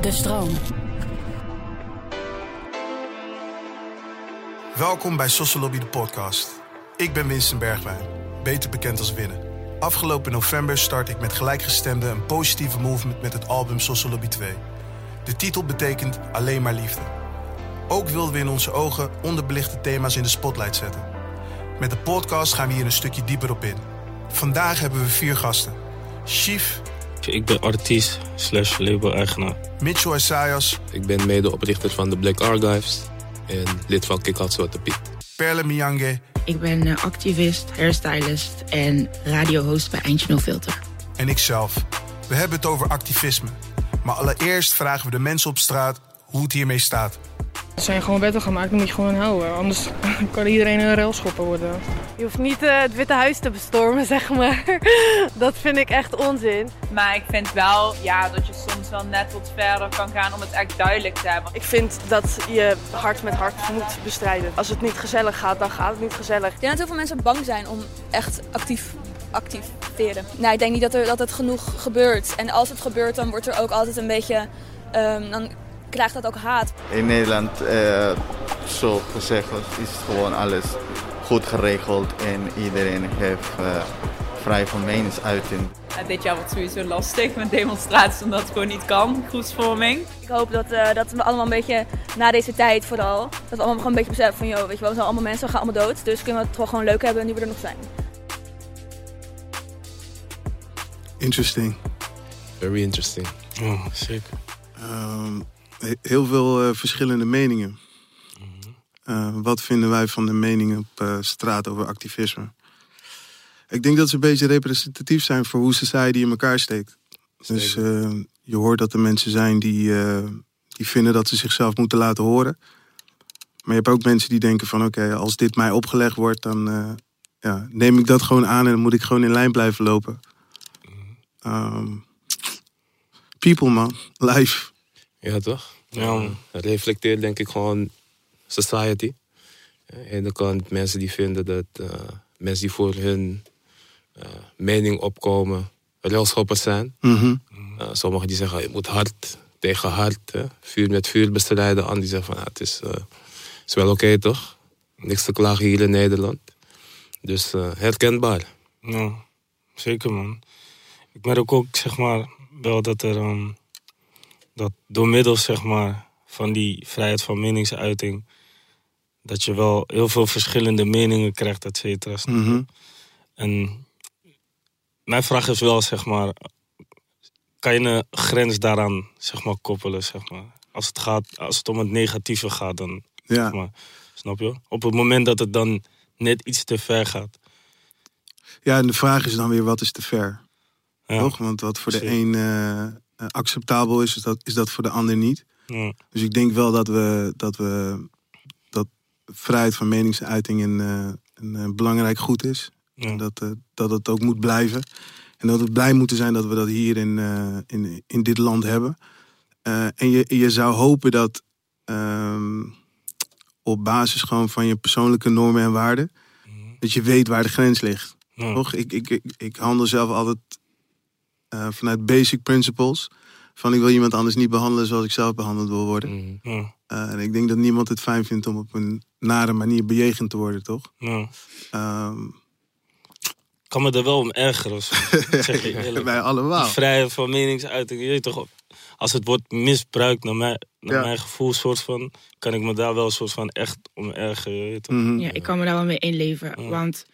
De stroom. Welkom bij Lobby de podcast. Ik ben Winston Bergwijn, beter bekend als Winnen. Afgelopen november start ik met gelijkgestemden een positieve movement met het album Lobby 2. De titel betekent alleen maar liefde. Ook wilden we in onze ogen onderbelichte thema's in de spotlight zetten. Met de podcast gaan we hier een stukje dieper op in. Vandaag hebben we vier gasten. Chief, Ik ben artiest slash label-eigenaar. Mitchell Essayas, Ik ben medeoprichter van de Black Archives en lid van Kick Out Zwarte Piet. Perle Miyange Ik ben eh, activist, hairstylist en radiohost bij Eindje No Filter. en ikzelf. We hebben het over activisme. Maar allereerst vragen we de mensen op straat hoe het hiermee staat. Er zijn gewoon wetten gemaakt, die moet je gewoon houden. Anders kan iedereen een railschopper worden. Je hoeft niet eh, het Witte Huis te bestormen, zeg maar. Dat vind ik echt onzin. Maar ik vind wel ja, dat je soms wel net wat verder kan gaan om het echt duidelijk te hebben. Ik vind dat je hart met hart moet bestrijden. Als het niet gezellig gaat, dan gaat het niet gezellig. Ik denk dat heel veel mensen bang zijn om echt actief activeren. Nou, ik denk niet dat, er, dat het genoeg gebeurt. En als het gebeurt, dan wordt er ook altijd een beetje... ehm, dan krijgt dat ook haat. In Nederland, eh, zo gezegd, is het gewoon alles goed geregeld en iedereen heeft eh, vrij van meningsuiting. En dit jaar wordt sowieso lastig met demonstraties omdat het gewoon niet kan, groepsvorming. Ik hoop dat, eh, dat we allemaal een beetje, na deze tijd vooral... dat we allemaal gewoon een beetje beseffen van... joh, weet je wel, we zijn allemaal mensen, we gaan allemaal dood. Dus kunnen we het toch gewoon leuk hebben nu we er nog zijn. Interesting. Very interesting. Oh, zeker. Ehm, he- heel veel eh, verschillende meningen. Eh, wat vinden wij van de meningen op eh, straat over activisme? Ik denk dat ze een beetje representatief zijn voor hoe society in elkaar steekt. Dus je hoort dat er mensen zijn die, die vinden dat ze zichzelf moeten laten horen. Maar je hebt ook mensen die denken van oké, als dit mij opgelegd wordt, dan ja, neem ik dat gewoon aan en dan moet ik gewoon in lijn blijven lopen. Ehm, people man, life. Ja, toch? Ja, reflecteert denk ik gewoon society. Aan de ene kant mensen die vinden dat eh, mensen die voor hun eh, mening opkomen railschoppers zijn. Mhm. Uh, sommigen die zeggen je moet hard tegen hard, hè? vuur met vuur bestrijden. Anderen die zeggen van het is, eh, is wel oké toch? Niks te klagen hier in Nederland. Dus eh, herkenbaar. Ja, zeker man. Ik merk ook, zeg maar, wel dat er, ehm, dat door middel, zeg maar, van die vrijheid van meningsuiting, dat je wel heel veel verschillende meningen krijgt, et cetera. Mhm. En mijn vraag is wel, zeg maar, kan je een grens daaraan, zeg maar, koppelen, zeg maar? Als het, gaat, als het om het negatieve gaat, dan, Ja. zeg maar, snap je? Op het moment dat het dan net iets te ver gaat. ja, en de vraag is dan weer wat is te ver? Ja. Toch? Want wat voor de een eh, acceptabel is, is dat, is dat voor de ander niet. Ja. Dus ik denk wel dat we dat, we, dat vrijheid van meningsuiting een, eh, een, eh, belangrijk goed is. Ja. En dat, eh, dat het ook moet blijven. En dat we blij moeten zijn dat we dat hier in, eh, in, in dit land hebben. Eh, en je, je zou hopen dat ehm, op basis gewoon van je persoonlijke normen en waarden, dat je weet waar de grens ligt. Toch? Ik, ik, ik, ik handel zelf altijd eh, vanuit basic principles. Van ik wil iemand anders niet behandelen zoals ik zelf behandeld wil worden. Mhm. Eh, en ik denk dat niemand het fijn vindt om op een nare manier bejegend te worden, toch? Ja. Ehm, Ik kan me er wel om ergeren. of zo. Dat zeg je eerlijk. wij allemaal. Die vrijheid van meningsuiting. Je weet toch, als het wordt misbruikt, naar mijn, naar Ja. mijn gevoel, soort van, kan ik me daar wel een soort van echt om ergeren. Je weet toch? Mhm. Ja, ik kan me daar wel mee inleven. Ja. Want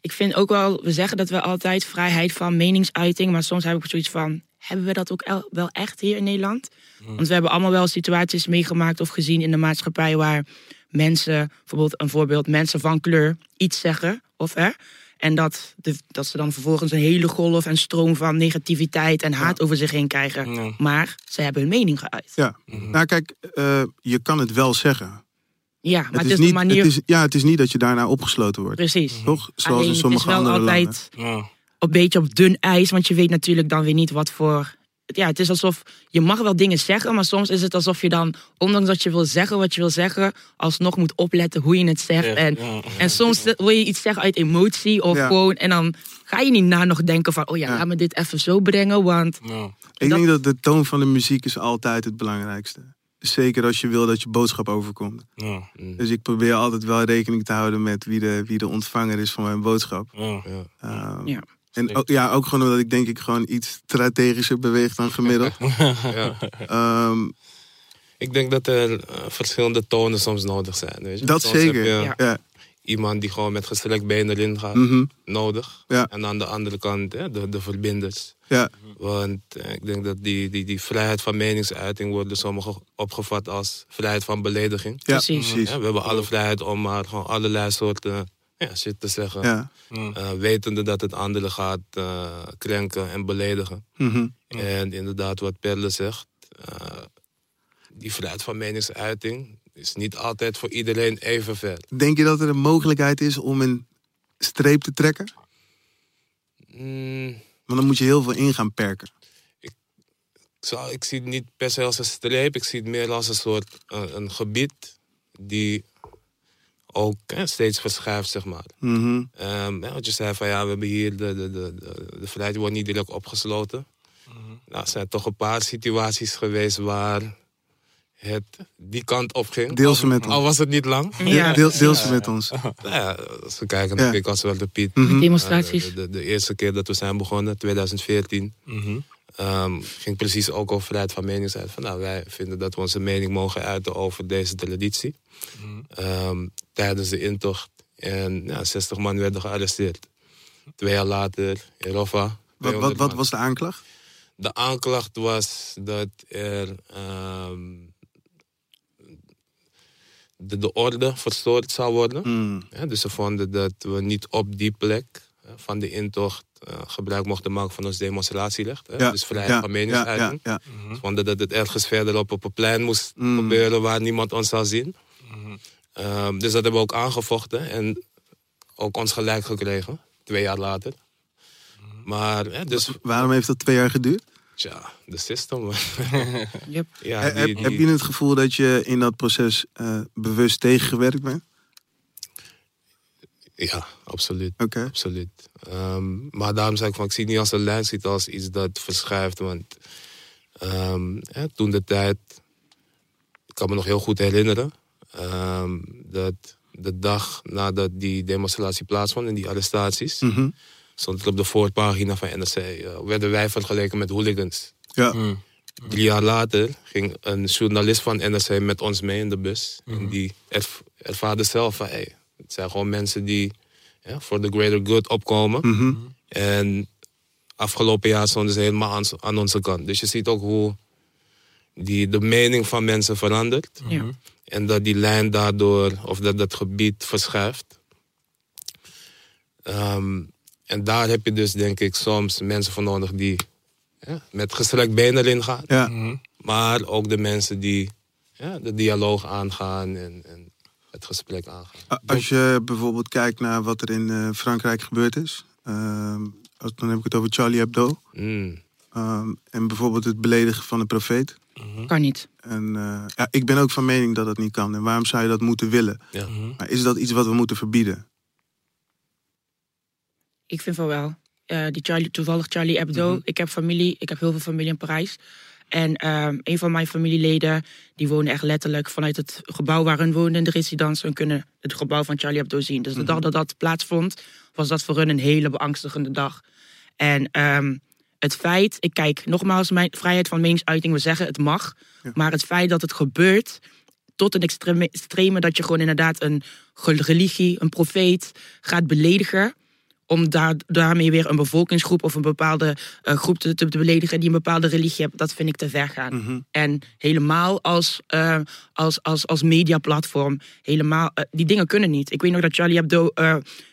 ik vind ook wel, we zeggen dat we altijd vrijheid van meningsuiting, maar soms heb ik zoiets van, hebben we dat ook el- wel echt hier in Nederland? Want we hebben allemaal wel situaties meegemaakt of gezien in de maatschappij waar mensen, bijvoorbeeld een voorbeeld, mensen van kleur iets zeggen, of hè, en dat, de, dat ze dan vervolgens een hele golf en stroom van negativiteit en haat over zich heen krijgen. Ja. Maar ze hebben hun mening geuit. Ja, nou kijk, eh, je kan het wel zeggen. Ja, maar het, het, is niet, de manier. het is, ja, het is niet dat je daarna opgesloten wordt. Precies. Toch? Zoals Alleen in het sommige is wel andere altijd landen. Ja. een beetje op dun ijs, want je weet natuurlijk dan weer niet wat voor ja, het is alsof je mag wel dingen zeggen, maar soms is het alsof je dan, ondanks dat je wil zeggen wat je wil zeggen, alsnog moet opletten hoe je het zegt. Ja, en, ja. en soms wil je iets zeggen uit emotie of Ja. gewoon, en dan ga je niet na nog denken van, oh ja, Ja. laat me dit even zo brengen, want Ja. Ik Dat- denk dat de toon van de muziek is altijd het belangrijkste. Zeker als je wil dat je boodschap overkomt. Ja. Dus ik probeer altijd wel rekening te houden met wie de, wie de ontvanger is van mijn boodschap. Ja. Ja. Ehm, Ja. En ook, ja, ook gewoon omdat ik denk ik gewoon iets strategischer beweeg dan gemiddeld. Ja. Ehm, Ik denk dat er eh, verschillende tonen soms nodig zijn. Weet je? dat Soms heb zeker. je Ja. Iemand die gewoon met gestrekt been erin gaat, Mhm. nodig. Ja. En aan de andere kant ja, de, de verbinders. ja. Want eh, ik denk dat die, die, die vrijheid van meningsuiting wordt door sommigen opgevat als vrijheid van belediging. Ja, Precies. Ja, we hebben alle vrijheid om maar gewoon allerlei soorten ja, shit te zeggen. Ja. Eh, wetende dat het anderen gaat eh, krenken en beledigen. Mhm. En inderdaad, wat Perle zegt, eh, die vrijheid van meningsuiting is niet altijd voor iedereen even ver. Denk je dat er een mogelijkheid is om een streep te trekken? Mm, Want dan moet je heel veel in gaan perken. ik, zou, ik zie het niet per se als een streep, ik zie het meer als een soort eh, een gebied die ook hè, steeds verschuift, zeg maar. Mhm. Ehm, ja, wat je zei van ja, we hebben hier de, de, de, de, de vrijheid wordt niet direct opgesloten. Nou, er zijn toch een paar situaties geweest waar het die kant op ging. Deel ze Al- met ons. Al was het niet lang. Ja, deel, deel ze met ons. Nou ja, als we kijken naar. Kik als Zwarte Piet. Mhm. demonstraties. de, de eerste keer dat we zijn begonnen, 2014, Mhm. ehm, ging precies ook over vrijheid van meningsuiting. Van, nou, wij vinden dat we onze mening mogen uiten over deze traditie. Ehm, tijdens de intocht. En ja, 60 man werden gearresteerd. Twee jaar later in Roffa. Wat, 200 wat, was de aanklacht? De aanklacht was dat er ehm, de, de orde verstoord zou worden. Mm. Ja, dus ze vonden dat we niet op die plek eh, van de intocht eh, gebruik mochten maken van ons demonstratierecht. Hè? Ja, Dus vrijheid ja, van ja, meningsuiting. ja, Ze vonden dat het ergens verderop op een plein moest Mm. gebeuren waar niemand ons zou zien. Ehm, dus dat hebben we ook aangevochten en ook ons gelijk gekregen, twee jaar later. Maar, hè, dus, Waarom heeft dat twee jaar geduurd? Tja, de system. Yep. ja, die- heb, die- heb je het gevoel dat je in dat proces eh, bewust tegengewerkt bent? ja, absoluut. Absoluut. Ehm, maar daarom zei ik van, ik zie het niet als een lijn, ik zie het als iets dat verschuift. Want ehm, hè, toen de tijd, ik kan me nog heel goed herinneren, ehm, dat de dag nadat die demonstratie plaatsvond en die arrestaties, Mhm. Stond op de voorpagina van NRC, eh, werden wij vergeleken met hooligans. Ja. Mm. Drie jaar later ging een journalist van NRC met ons mee in de bus. En die erv- ervaarde zelf van, hey, het zijn gewoon mensen die voor de greater good opkomen. Mhm. En afgelopen jaar stonden ze helemaal aan, aan onze kant. Dus je ziet ook hoe die, de mening van mensen verandert. Ja. En dat die lijn daardoor, of dat dat gebied verschuift. Ehm, en daar heb je dus denk ik soms mensen voor nodig die ja, met gestrekt been erin gaan. Ja. Maar ook de mensen die ja, de dialoog aangaan en, en het gesprek aangaan. Als je bijvoorbeeld kijkt naar wat er in eh, Frankrijk gebeurd is. ehm, dan heb ik het over Charlie Hebdo. Mm. ehm, en bijvoorbeeld het beledigen van de profeet. Kan niet. En eh, ja, ik ben ook van mening dat dat niet kan. En waarom zou je dat moeten willen? Ja. Maar is dat iets wat we moeten verbieden? Ik vind van wel. Eh, die Charlie, toevallig Charlie Hebdo. Ik heb familie, ik heb heel veel familie in Parijs. En ehm, een van mijn familieleden, die woonde echt letterlijk vanuit het gebouw waar hun woonden in de residence. Hun kunnen het gebouw van Charlie Hebdo zien. Dus de dag dat dat plaatsvond, was dat voor hun een hele beangstigende dag. En ehm, het feit, ik kijk nogmaals, mijn vrijheid van meningsuiting, we zeggen het mag. Maar het feit dat het gebeurt, tot een extreme, extreme dat je gewoon inderdaad een religie, een profeet gaat beledigen. Om daar, daarmee weer een bevolkingsgroep of een bepaalde eh, groep te, te beledigen die een bepaalde religie heeft, dat vind ik te ver gaan. En helemaal als, eh, als, als, als mediaplatform, helemaal, eh, die dingen kunnen niet. Ik weet nog dat Charlie Hebdo,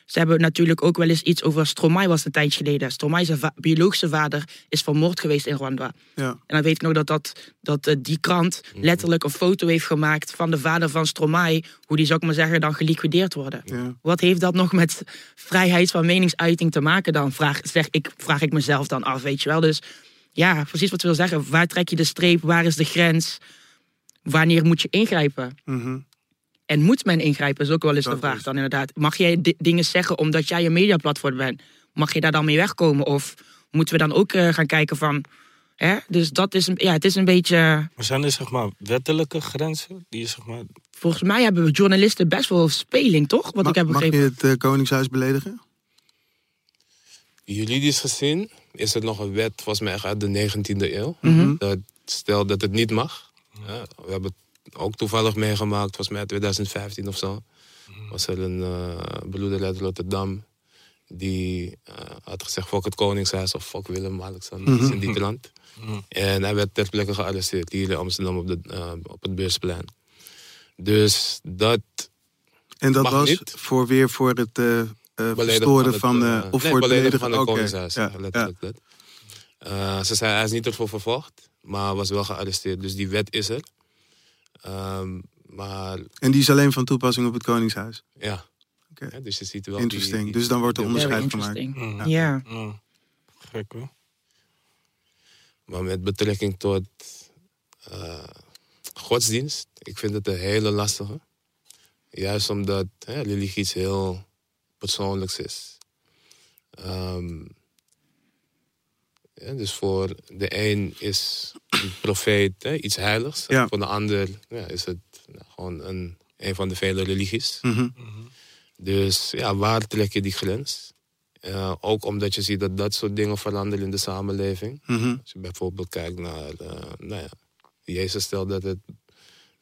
ze hebben natuurlijk ook wel eens iets over Stromae was een tijdje geleden. Stromae, zijn va- biologische vader, is vermoord geweest in Rwanda. Ja. En dan weet ik nog dat, dat, dat eh, die krant letterlijk een foto heeft gemaakt van de vader van Stromae. Hoe die, zou ik maar zeggen, dan geliquideerd worden. Ja. Wat heeft dat nog met vrijheid van meningsuiting te maken dan? Vraag, zeg ik, vraag ik mezelf dan af, weet je wel. Dus ja, precies wat we wil zeggen. Waar trek je de streep? Waar is de grens? Wanneer moet je ingrijpen? Mhm. En moet men ingrijpen, is ook wel eens Dat de vraag is- dan inderdaad. Mag jij di- dingen zeggen omdat jij een mediaplatform bent? Mag je daar dan mee wegkomen? Of moeten we dan ook eh, gaan kijken van... Hè? Dus dat is, een, ja, het is een beetje... Maar zijn er zeg maar wettelijke grenzen die je zeg maar... Volgens mij hebben we journalisten best wel speling, toch? Wat Ma- ik heb mag je begrepen. het eh, Koningshuis beledigen? Juridisch gezien is er nog een wet, volgens mij uit de 19e eeuw. Mhm. Dat stelt dat het niet mag. Ja, we hebben het ook toevallig meegemaakt, volgens mij 2015 of zo. Was er een eh beloeder uit Rotterdam die eh, had gezegd: Fok het Koningshuis of Fok Willem-Alexander, iets in die trant. En hij werd ter plekke gearresteerd hier in Amsterdam op, de, eh, op het beursplein. Dus dat En dat Mag was niet. voor weer voor het beledigen verstoren het, van... eh, eh, of nee, voor het beledigen van het Koningshuis. ja, ja, letterlijk dat. Eh, ze zei, hij is niet ervoor vervolgd, maar was wel gearresteerd. Dus die wet is er. Ehm, maar. En die is alleen van toepassing op het Koningshuis. ja, Oké. Ja, dus je ziet wel Interesting. die- Dus dan wordt er die- onderscheid gemaakt. Mm. Ja. Ja. Gek hoor. Maar met betrekking tot eh, godsdienst, ik vind het een hele lastige. Juist omdat hè, religie iets heel persoonlijks is. Ehm, ja, dus voor de een is een profeet hè, iets heiligs. Ja. Voor de ander ja, is het nou, gewoon een, een van de vele religies. Mhm. Dus ja, waar trek je die grens? Eh, ook omdat je ziet dat dat soort dingen veranderen in de samenleving. Mhm. Als je bijvoorbeeld kijkt naar, eh, nou ja, Jezus stelde dat het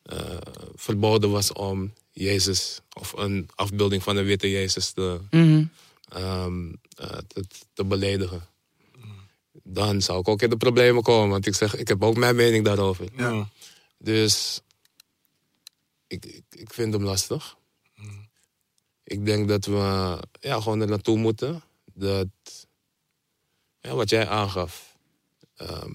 eh, verboden was om Jezus of een afbeelding van een witte Jezus te, Mhm. ehm, eh, te, te beledigen. Dan zou ik ook in de problemen komen, want ik zeg, ik heb ook mijn mening daarover. Ja. Dus ik, ik, ik vind hem lastig. Ik denk dat we ja, gewoon er naartoe moeten. Dat ja, wat jij aangaf ehm,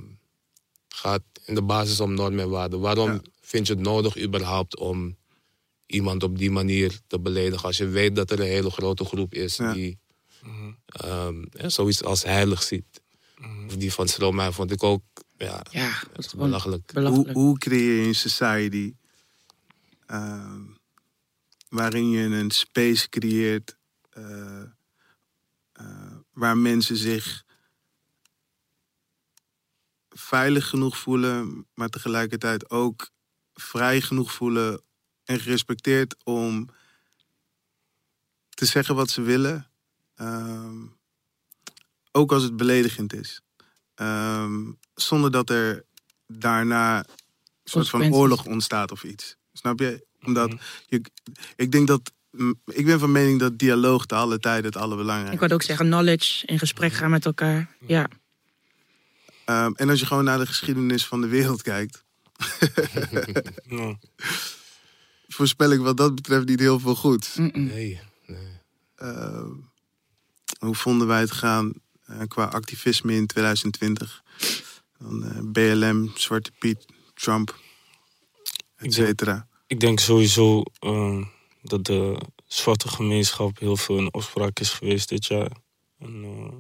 gaat in de basis om normen en waarden. Waarom Ja. vind je het nodig überhaupt om iemand op die manier te beledigen? Als je weet dat er een hele grote groep is Ja. die ehm, ja, zoiets als heilig ziet. Of die van Stromae vond ik ook ja, Ja, belachelijk. Hoe, hoe creëer je een society ehm, waarin je een space creëert eh, eh, waar mensen zich veilig genoeg voelen, maar tegelijkertijd ook vrij genoeg voelen en gerespecteerd om te zeggen wat ze willen, ehm, ook als het beledigend is. Ehm, zonder dat er daarna een soort van oorlog ontstaat of iets. Snap je? Omdat je, ik denk dat. Ik ben van mening dat dialoog te alle tijden het Ik allerbelangrijkste wou ook zeggen, knowledge, in gesprek gaan met elkaar. Ja, Ehm, en als je gewoon naar de geschiedenis van de wereld kijkt, voorspel ik wat dat betreft niet heel veel goed. Nee, nee. Ehm, hoe vonden wij het gaan qua activisme in 2020? Dan, eh, BLM, Zwarte Piet, Trump, et cetera. Ik denk sowieso eh, dat de zwarte gemeenschap heel veel in opspraak is geweest dit jaar. En, eh,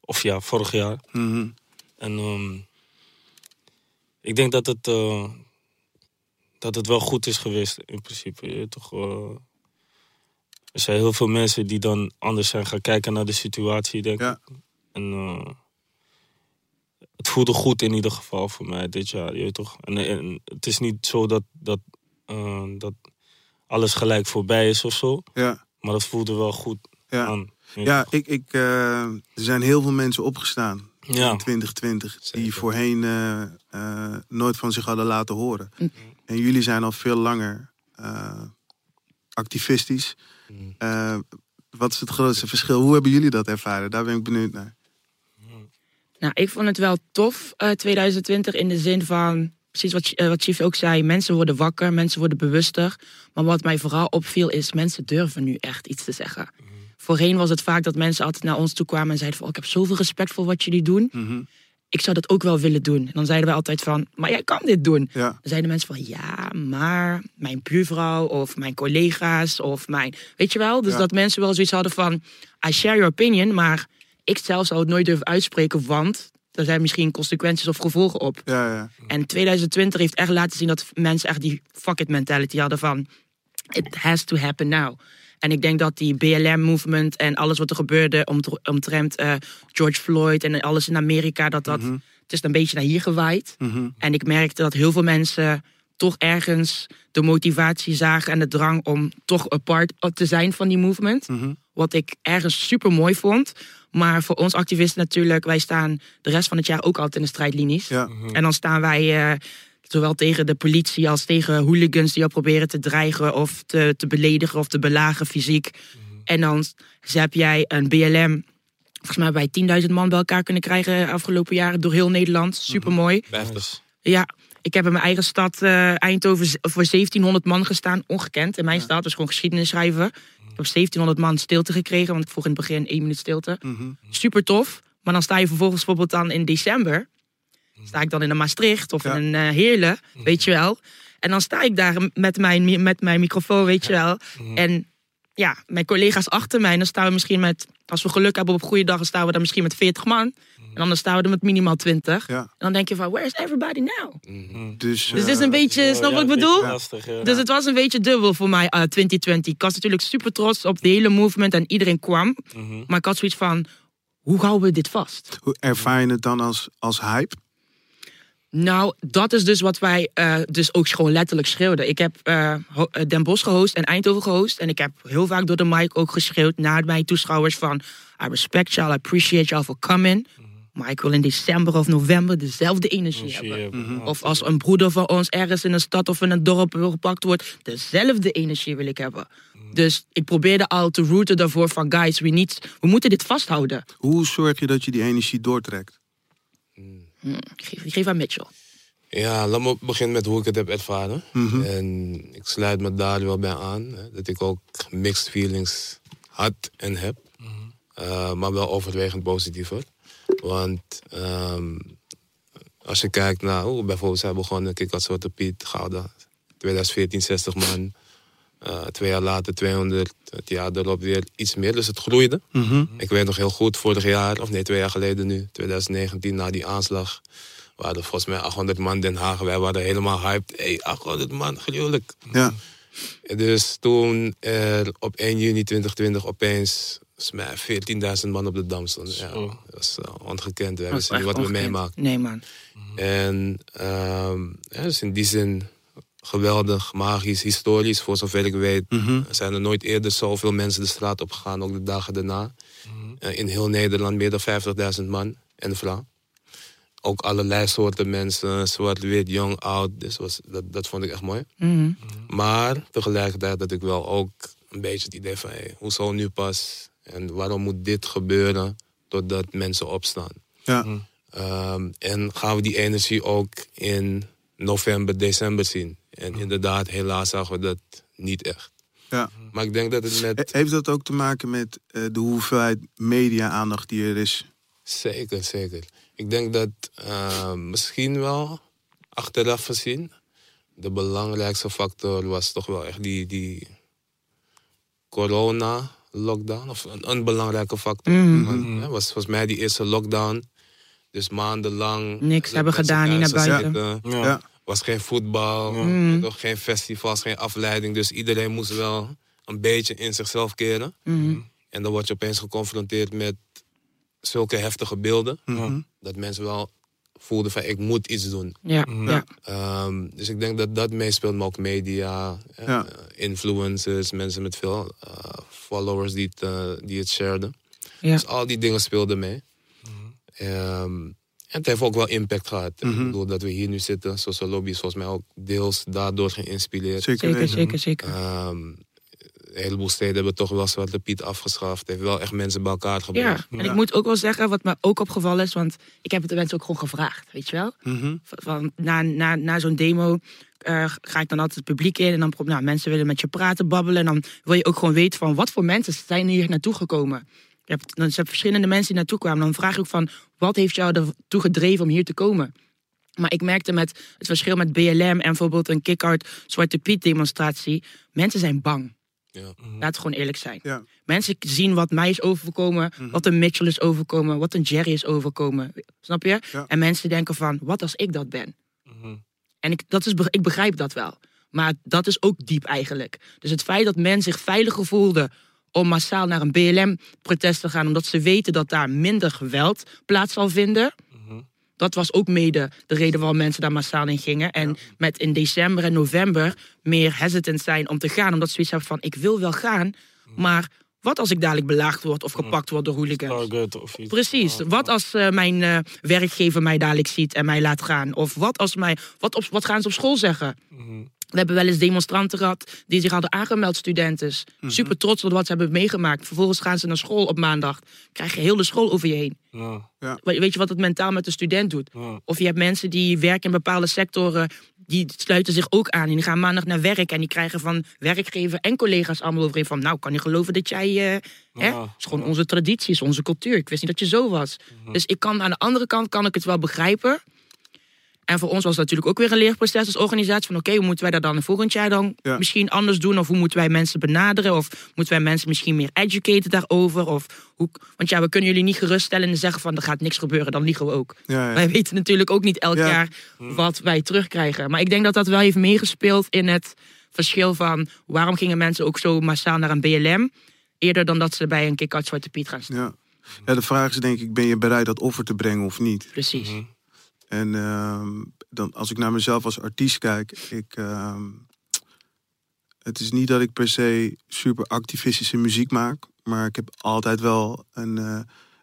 of ja, vorig jaar. Mhm. En ehm, ik denk dat het, eh, dat het wel goed is geweest in principe. Je toch, eh, er zijn heel veel mensen die dan anders zijn gaan kijken naar de situatie, denk Ja. ik. En eh, het voelde goed in ieder geval voor mij dit jaar, je weet toch. En, en het is niet zo dat, dat, eh, dat alles gelijk voorbij is of zo. Ja, Maar het voelde wel goed ja. aan. ja ik, ik, eh, er zijn heel veel mensen opgestaan Ja. in 2020 die voorheen eh, eh, nooit van zich hadden laten horen. Mm. En jullie zijn al veel langer eh, activistisch. Mm. Eh, wat is het grootste verschil? Hoe hebben jullie dat ervaren? Daar ben ik benieuwd naar. Nou, ik vond het wel tof, eh 2020, in de zin van, precies wat, eh, wat Chief ook zei, mensen worden wakker, mensen worden bewuster. Maar wat mij vooral opviel is, mensen durven nu echt iets te zeggen. Voorheen was het vaak dat mensen altijd naar ons toe kwamen en zeiden van, oh, ik heb zoveel respect voor wat jullie doen. Mhm. Ik zou dat ook wel willen doen. En dan zeiden wij altijd van, maar jij kan dit doen. Ja, Dan zeiden mensen van, ja, maar mijn buurvrouw of mijn collega's of mijn... Weet je wel? Dus Ja. dat mensen wel zoiets hadden van, I share your opinion, maar ik zelf zou het nooit durven uitspreken, want er zijn misschien consequenties of gevolgen op. Ja, ja. En 2020 heeft echt laten zien dat mensen echt die fuck it mentality hadden van it has to happen now. En ik denk dat die BLM-movement en alles wat er gebeurde omt- omtrent eh, George Floyd en alles in Amerika, dat dat, het is een beetje naar hier gewaaid. En ik merkte dat heel veel mensen toch ergens de motivatie zagen en de drang om toch een part te zijn van die movement. Wat ik ergens super mooi vond. Maar voor ons activisten natuurlijk, wij staan de rest van het jaar ook altijd in de strijdlinies. Ja. En dan staan wij eh, zowel tegen de politie als tegen hooligans die al proberen te dreigen of te, te beledigen of te belagen fysiek. En dan heb jij een BLM. Volgens mij wij 10.000 man bij elkaar kunnen krijgen afgelopen jaren door heel Nederland. Super mooi. Heftig. Ja, ik heb in mijn eigen stad eh, Eindhoven voor 1700 man gestaan. Ongekend in mijn stad. Dus gewoon geschiedenis schrijven. Ik heb 1700 man stilte gekregen. Want ik vroeg in het begin één minuut stilte. Super tof. Maar dan sta je vervolgens bijvoorbeeld dan in december. Sta ik dan in een Maastricht of Ja. in een eh, Heerlen. Weet je wel. En dan sta ik daar met mijn, mi- met mijn microfoon, weet je wel. En ja, mijn collega's achter mij. En dan staan we misschien met, als we geluk hebben op een goede dag, dan staan we dan misschien met 40 man. En anders staan we er met minimaal 20. Ja. En dan denk je van, where is everybody now? Dus, Dus eh, het is een beetje, snap Ja, wat ik bedoel? beetje lastig, ja. Dus het was een beetje dubbel voor mij, eh 2020. Ik was natuurlijk super trots op de hele movement en iedereen kwam. Maar ik had zoiets van, hoe houden we dit vast? hoe ervaar je het dan als, als hype? Nou, dat is dus wat wij eh, dus ook gewoon letterlijk schreeuwden. Ik heb eh, eh, Den Bosch gehost en Eindhoven gehost. En ik heb heel vaak door de mic ook geschreeuwd naar mijn toeschouwers van... I respect y'all, I appreciate y'all for coming. Maar ik wil in december of november dezelfde energie hebben. hebben, Of als een broeder van ons ergens in een stad of in een dorp gepakt wordt, dezelfde energie wil ik hebben. Dus ik probeerde al te routen daarvoor van guys, we, need, we moeten dit vasthouden. Hoe zorg je dat je die energie doortrekt? Ik geef, ik geef aan Mitchell. Ja, laat me beginnen met hoe ik het heb ervaren. En ik sluit me daar wel bij aan. Hè, dat ik ook mixed feelings had en heb. Eh, maar wel overwegend positiever. Want ehm, als je kijkt naar hoe bijvoorbeeld zij begonnen. Kijk, als Zwarte Piet, Gouda. 2014 60 man. Eh, twee jaar later 200. Het jaar erop weer iets meer. Dus het groeide. Ik weet nog heel goed, vorig jaar, of nee, twee jaar geleden nu, 2019, na die aanslag, waren er volgens mij 800 man Den Haag. Wij waren helemaal hyped. Hey, 800 man, gruwelijk. Ja. Dus toen er op 1 juni 2020 opeens volgens mij 14.000 man op de dam stonden. Ja, dat is eh, ongekend. We wisten niet wat we meemaken. Nee man. En ehm, ja, dus in die zin geweldig, magisch, historisch. Voor zover ik weet er zijn er nooit eerder zoveel mensen de straat op gegaan, ook de dagen daarna. Eh, in heel Nederland meer dan 50.000 man en vrouw. Ook allerlei soorten mensen, zwart, wit, jong, oud. Dus was, dat, dat vond ik echt mooi. Mhm. Maar tegelijkertijd had ik wel ook een beetje het idee van... Hey, hoezo nu pas? En waarom moet dit gebeuren totdat mensen opstaan? Ja. Ehm, en gaan we die energie ook in november, december zien? En inderdaad, helaas zagen we dat niet echt. Ja. Maar ik denk dat het met... He- Heeft dat ook te maken met eh, de hoeveelheid media-aandacht die er is? Zeker, zeker. Ik denk dat ehm, misschien wel, achteraf gezien... de belangrijkste factor was toch wel echt die, die corona-lockdown. Of een, een belangrijke factor. Want, ja, was volgens mij die eerste lockdown. Dus maandenlang... Niks hebben gedaan, niet naar buiten. Ja. Was geen voetbal, Mm. nog geen festivals, geen afleiding. Dus iedereen moest wel een beetje in zichzelf keren. Mhm. En dan word je opeens geconfronteerd met zulke heftige beelden. Dat mensen wel voelden van ik moet iets doen. Ja, ja. Ehm, dus ik denk dat dat meespeelt, maar ook media, eh, Ja. influencers, mensen met veel eh, followers die het, eh, die het shareden. ja. Dus al die dingen speelden mee. Ehm, en het heeft ook wel impact gehad. Ik bedoel, dat we hier nu zitten, Social Lobby is volgens mij ook deels daardoor geïnspireerd. Zeker, Zeker, zeker, zeker. Ehm, een heleboel steden hebben toch wel Zwarte Piet afgeschaft. Het heeft wel echt mensen bij elkaar Ja, gebracht. en ik moet ook wel zeggen, wat me ook opgevallen is, want ik heb het de mensen ook gewoon gevraagd, weet je wel? Mhm. Van, van- na na, na zo'n demo eh, ga ik dan altijd het publiek in en dan nou, mensen willen met je praten, babbelen. En dan wil je ook gewoon weten van wat voor mensen zijn hier naartoe gekomen. Je hebt, dan zijn verschillende mensen die naartoe kwamen. Dan vraag ik ook van, wat heeft jou ertoe gedreven om hier te komen? Maar ik merkte met het verschil met BLM en bijvoorbeeld een kick-out Zwarte Piet demonstratie. Mensen zijn bang. Ja. Laten we gewoon eerlijk zijn. Ja. Mensen zien wat mij is overkomen, wat een Mitchell is overkomen, wat een Jerry is overkomen. Snap je? Ja. En mensen denken van, wat als ik dat ben? Mhm. En ik, dat is, ik begrijp dat wel. Maar dat is ook diep eigenlijk. Dus het feit dat men zich veiliger voelde om massaal naar een BLM-protest te gaan, omdat ze weten dat daar minder geweld plaats zal vinden. Dat was ook mede de reden waarom mensen daar massaal in gingen. En met in december en november meer hesitant zijn om te gaan. Omdat ze zoiets hebben van, ik wil wel gaan, maar wat als ik dadelijk belaagd word of gepakt word door hooligans? Target of iets. Precies. Wat als eh, mijn eh, werkgever mij dadelijk ziet en mij laat gaan? Of wat, als mij, wat, op, wat gaan ze op school zeggen? We hebben wel eens demonstranten gehad die zich hadden aangemeld, studenten. Super trots op wat ze hebben meegemaakt. Vervolgens gaan ze naar school op maandag. Krijg je heel de school over je heen. Ja. We- Weet je wat het mentaal met de student doet? Ja. Of je hebt mensen die werken in bepaalde sectoren. Die sluiten zich ook aan. En die gaan maandag naar werk. En die krijgen van werkgever en collega's allemaal overeen van... Nou, kan je geloven dat jij... eh hè? Ja. Het is gewoon onze traditie, is onze cultuur. Ik wist niet dat je zo was. Dus ik kan aan de andere kant kan ik het wel begrijpen. En voor ons was het natuurlijk ook weer een leerproces als organisatie. Van oké, hoe moeten wij dat dan volgend jaar dan Ja. misschien anders doen? Of hoe moeten wij mensen benaderen? Of moeten wij mensen misschien meer educaten daarover? Of hoe, want ja, we kunnen jullie niet geruststellen en zeggen van er gaat niks gebeuren. Dan liegen we ook. Ja, ja. Wij weten natuurlijk ook niet elk Ja. jaar wat wij terugkrijgen. Maar ik denk dat dat wel heeft meegespeeld in het verschil van... waarom gingen mensen ook zo massaal naar een BLM... eerder dan dat ze bij een kick-out Zwarte Piet gaan staan. Ja. ja, de vraag is denk ik, ben je bereid dat offer te brengen of niet? Precies. En ehm, dan, als ik naar mezelf als artiest kijk, ik, ehm, het is niet dat ik per se super activistische muziek maak, maar ik heb altijd wel een, eh,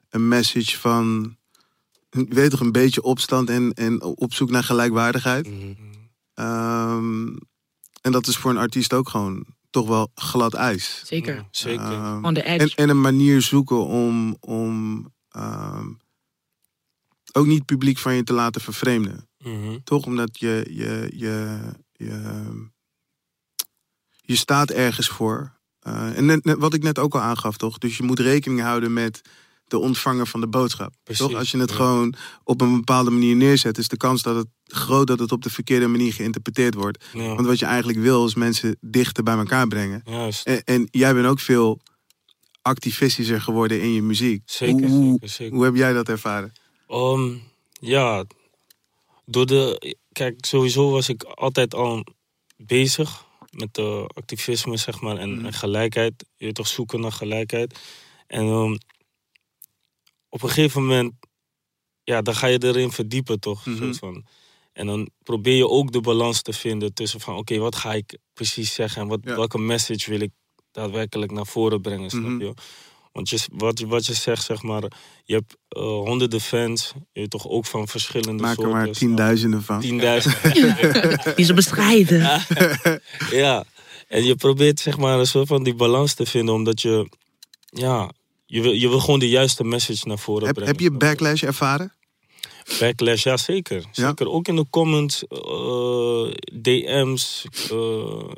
een message van, je weet toch, een beetje opstand en, en op zoek naar gelijkwaardigheid. Ehm, en dat is voor een artiest ook gewoon toch wel glad ijs. Zeker. Zeker. On the edge. en, en een manier zoeken om, om ehm, ook niet publiek van je te laten vervreemden. Mhm. Toch omdat je, je, je, je, je staat ergens voor. Eh, en net, net wat ik net ook al aangaf, toch? Dus je moet rekening houden met de ontvanger van de boodschap. Precies, Toch? Als je het ja. gewoon op een bepaalde manier neerzet, is de kans dat het groot dat het op de verkeerde manier geïnterpreteerd wordt. Ja. Want wat je eigenlijk wil, is mensen dichter bij elkaar brengen. Juist. En, en jij bent ook veel activistischer geworden in je muziek. Zeker, Hoe, zeker, zeker. hoe heb jij dat ervaren? Ehm, ja, door de. Kijk, sowieso was ik altijd al bezig met de activisme, zeg maar, en, en gelijkheid. Je toch zoeken naar gelijkheid. En ehm, op een gegeven moment, ja, dan ga je erin verdiepen, toch? Mhm. soort van. En dan probeer je ook de balans te vinden tussen van, oké, wat ga ik precies zeggen en wat, Ja. welke message wil ik daadwerkelijk naar voren brengen, snap Mhm. je? Want je, wat, je- wat je zegt, zeg maar, je hebt eh, honderden fans, je toch ook van verschillende Maak er soorten. maar tienduizenden van. Tienduizenden. Die ze bestrijden. ja, en je probeert zeg maar een soort van die balans te vinden, omdat je, ja, je wil, je wil gewoon de juiste message naar voren Heb, brengen. heb je backlash ervaren? Backlash, ja zeker. Zeker, ook in de comments, eh, DM's, eh,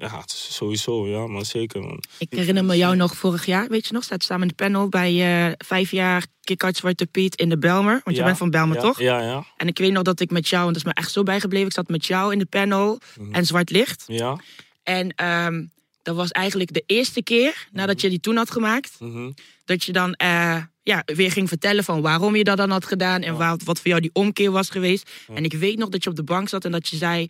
ja, sowieso, ja man, zeker man. Ik herinner me jou nog vorig jaar, weet je nog, staat samen in de panel bij eh, vijf jaar Kick-Out Zwarte Piet in de Belmer. Want je Ja, bent van Belmer, ja, toch? Ja, ja, En ik weet nog dat ik met jou, en dat is me echt zo bijgebleven, ik zat met jou in de panel Mhm. en Zwart Licht. ja. En ehm, dat was eigenlijk de eerste keer nadat je die toen had gemaakt, mhm. dat je dan eh, ja, weer ging vertellen van waarom je dat dan had gedaan en waar, wat voor jou die omkeer was geweest. En ik weet nog dat je op de bank zat en dat je zei,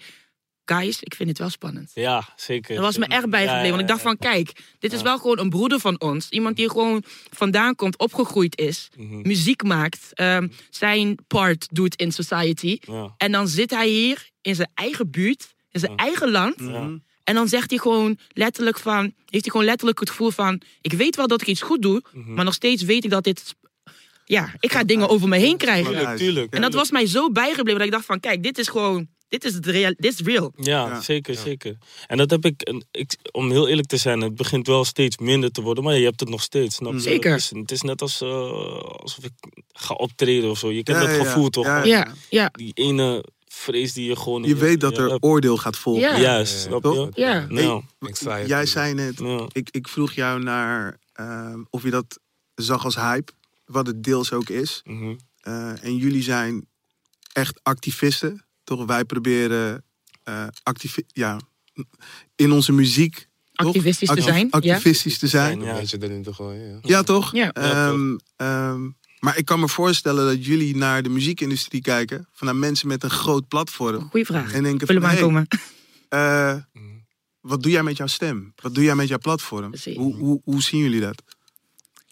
guys, ik vind het wel spannend. Ja, zeker. Dat was me echt bijgebleven. Ja, ja, Want ik dacht ja. van, kijk, dit is Ja. wel gewoon een broeder van ons. Iemand die gewoon vandaan komt, opgegroeid is, Mhm. muziek maakt, ehm, zijn part doet in society. Ja. En dan zit hij hier in zijn eigen buurt, in zijn eigen land. Ja. En dan zegt hij gewoon letterlijk van, heeft hij gewoon letterlijk het gevoel van, ik weet wel dat ik iets goed doe, Mhm. maar nog steeds weet ik dat dit, ja, ik ga dingen over me heen krijgen. Tuurlijk, tuurlijk. En dat was mij zo bijgebleven dat ik dacht van, kijk, dit is gewoon, dit is, het real, dit is real. Ja, Ja. zeker, zeker. En dat heb ik, en ik, om heel eerlijk te zijn, het begint wel steeds minder te worden, maar je hebt het nog steeds. Snap je? Zeker. Het is, het is net als, eh, alsof ik ga optreden of zo. Je kent Ja, dat ja, gevoel toch? ja. Ja, Die ene vrees die je gewoon... in Je weet dat je er hebt. oordeel gaat volgen. Ja. Juist, snap je? ja. Nou, Anxiety. Jij zei net, ja. ik, ik vroeg jou naar ehm, of je dat zag als hype, wat het deels ook is. Mhm. Eh, en jullie zijn echt activisten, toch? Wij proberen eh activi ja, in onze muziek Activistisch te Acti- zijn, ja. Activistisch te zijn. Ja. Beetje erin te gooien, ja. Ja, toch? Ja. Ehm, ehm, maar ik kan me voorstellen dat jullie naar de muziekindustrie kijken. Vanuit mensen met een groot platform. Goeie vraag. En denken Vullen van, hey, eh, wat doe jij met jouw stem? Wat doe jij met jouw platform? Hoe, hoe, hoe zien jullie dat?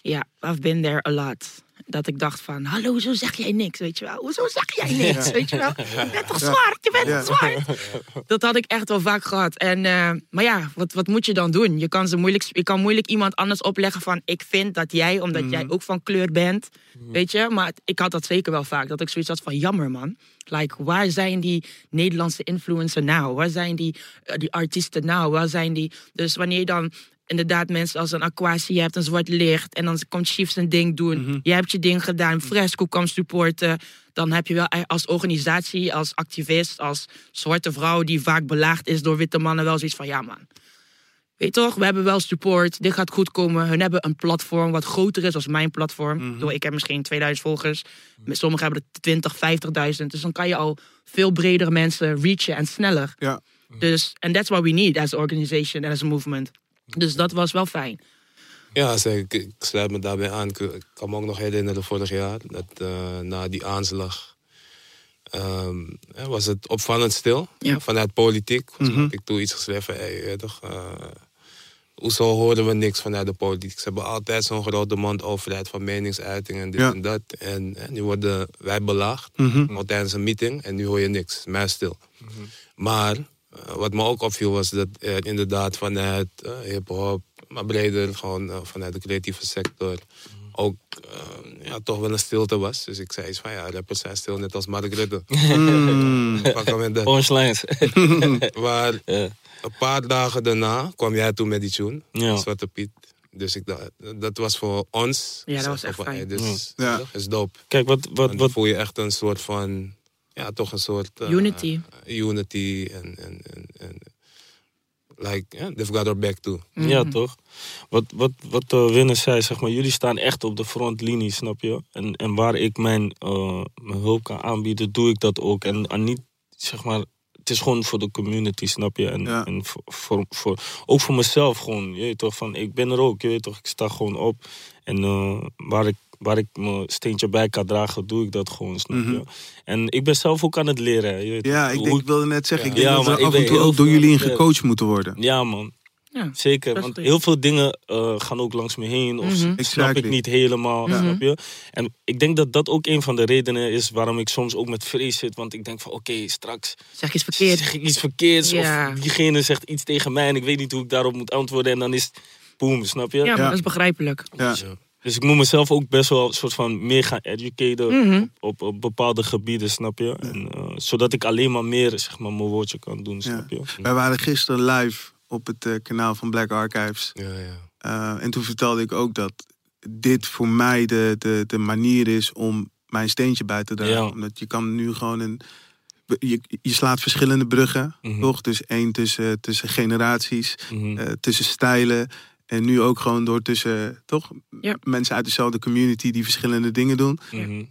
Ja, I've been there a lot. Dat ik dacht van, hallo, hoezo zeg jij niks, weet je wel? Hoezo zeg jij niks, weet je wel? Je bent toch zwart, je bent toch zwart? Dat had ik echt wel vaak gehad. En, eh, maar ja, wat, wat moet je dan doen? Je kan, ze moeilijk, je kan moeilijk iemand anders opleggen van... ik vind dat jij, omdat Mhm. jij ook van kleur bent, weet je? Maar ik had dat zeker wel vaak, dat ik zoiets had van, jammer man. Like, waar zijn die Nederlandse influencers nou? Waar zijn die, eh, die artiesten nou? Waar zijn die... Dus wanneer je dan inderdaad mensen als een Aquasi hebt, een zwart licht. En dan komt Chief zijn ding doen. Mhm. Je hebt je ding gedaan. Fresco kwam supporten. Dan heb je wel e- als organisatie, als activist, als zwarte vrouw die vaak belaagd is door witte mannen, wel zoiets van ja man. Weet toch, we hebben wel support. Dit gaat goed komen. Hun hebben een platform wat groter is als mijn platform. Door, ik heb misschien 2000 volgers. Sommigen hebben er 20, 50.000. Dus dan kan je al veel breder mensen reachen en sneller. Ja. Dus, and that's what we need as an organization and as a movement. Dus dat was wel fijn. Ja, zeker. Ik, ik sluit me daarbij aan. Ik, kan me ook nog herinneren vorig jaar, dat eh, na die aanslag ehm, was het opvallend stil. Ja. Vanuit politiek. Mhm. had ik toen iets geschreven, hey, toch, eh, hoezo horen we niks vanuit de politiek? Ze hebben altijd zo'n grote mond overheid van meningsuiting en dit Ja. en dat. En, en nu worden wij belaagd Mhm. al tijdens een meeting en nu hoor je niks, mij stil. Maar eh, wat me ook opviel was dat er inderdaad vanuit eh, hip-hop, maar breder gewoon eh, vanuit de creatieve sector, ook eh, ja, toch wel een stilte was. Dus ik zei iets van ja, rappers zijn stil net als Mark Rutte. Mm. Pak hem in dat. Punchlines. Maar een paar dagen daarna kwam jij toen met die tune, Ja. Zwarte Piet. Dus ik dacht, dat was voor ons. Ja, dat was echt fijn. is, Ja. is dope. Kijk, wat, wat, wat, voel je echt een soort van, ja, toch een soort... eh, Unity. unity en, en, en, en like, yeah, they've got our back too. Ja, toch? Wat, wat, wat uh, Winner zei, zeg maar, jullie staan echt op de frontlinie, snap je? En, en waar ik mijn, eh, mijn hulp kan aanbieden, doe ik dat ook. En, en niet, zeg maar, het is gewoon voor de community, snap je? En, Ja. en voor, voor, voor, ook voor mezelf gewoon, je weet toch? Van, ik ben er ook, je weet toch? Ik sta gewoon op. En eh, waar ik waar ik mijn steentje bij kan dragen, doe ik dat gewoon, snap je? En ik ben zelf ook aan het leren. Je weet Mhm. Ja, ik, denk, ik wilde net zeggen, ik denk Ja, dat maar er ik af en toe ook door jullie in gecoacht moeten worden. Ja, man. Ja, Zeker, want heel veel dingen eh, gaan ook langs me heen. Of Mhm. snap Exactly. ik niet helemaal, snap je? En ik denk dat dat ook een van de redenen is waarom ik soms ook met vrees zit. Want ik denk van, oké, straks Zeg je iets verkeerd. zeg ik iets verkeerds. Ja. Of diegene zegt iets tegen mij en ik weet niet hoe ik daarop moet antwoorden. En dan is het boom, snap je? Ja, maar Ja. dat is begrijpelijk. Ja. Dus ik moet mezelf ook best wel een soort van meer gaan educaten Mhm. op, op bepaalde gebieden, snap je? En, eh, zodat ik alleen maar meer, zeg maar, mijn woordje kan doen, snap je? Wij waren gisteren live op het eh, kanaal van Black Archives. Ja, ja. Eh, en toen vertelde ik ook dat dit voor mij de, de, de manier is om mijn steentje bij te dragen. Ja. Omdat je kan nu gewoon een. Je, je slaat verschillende bruggen, Mhm. toch? Dus één tussen, tussen generaties, Mhm. eh, tussen stijlen. En nu ook gewoon door tussen, toch? Ja. Mensen uit dezelfde community die verschillende dingen doen.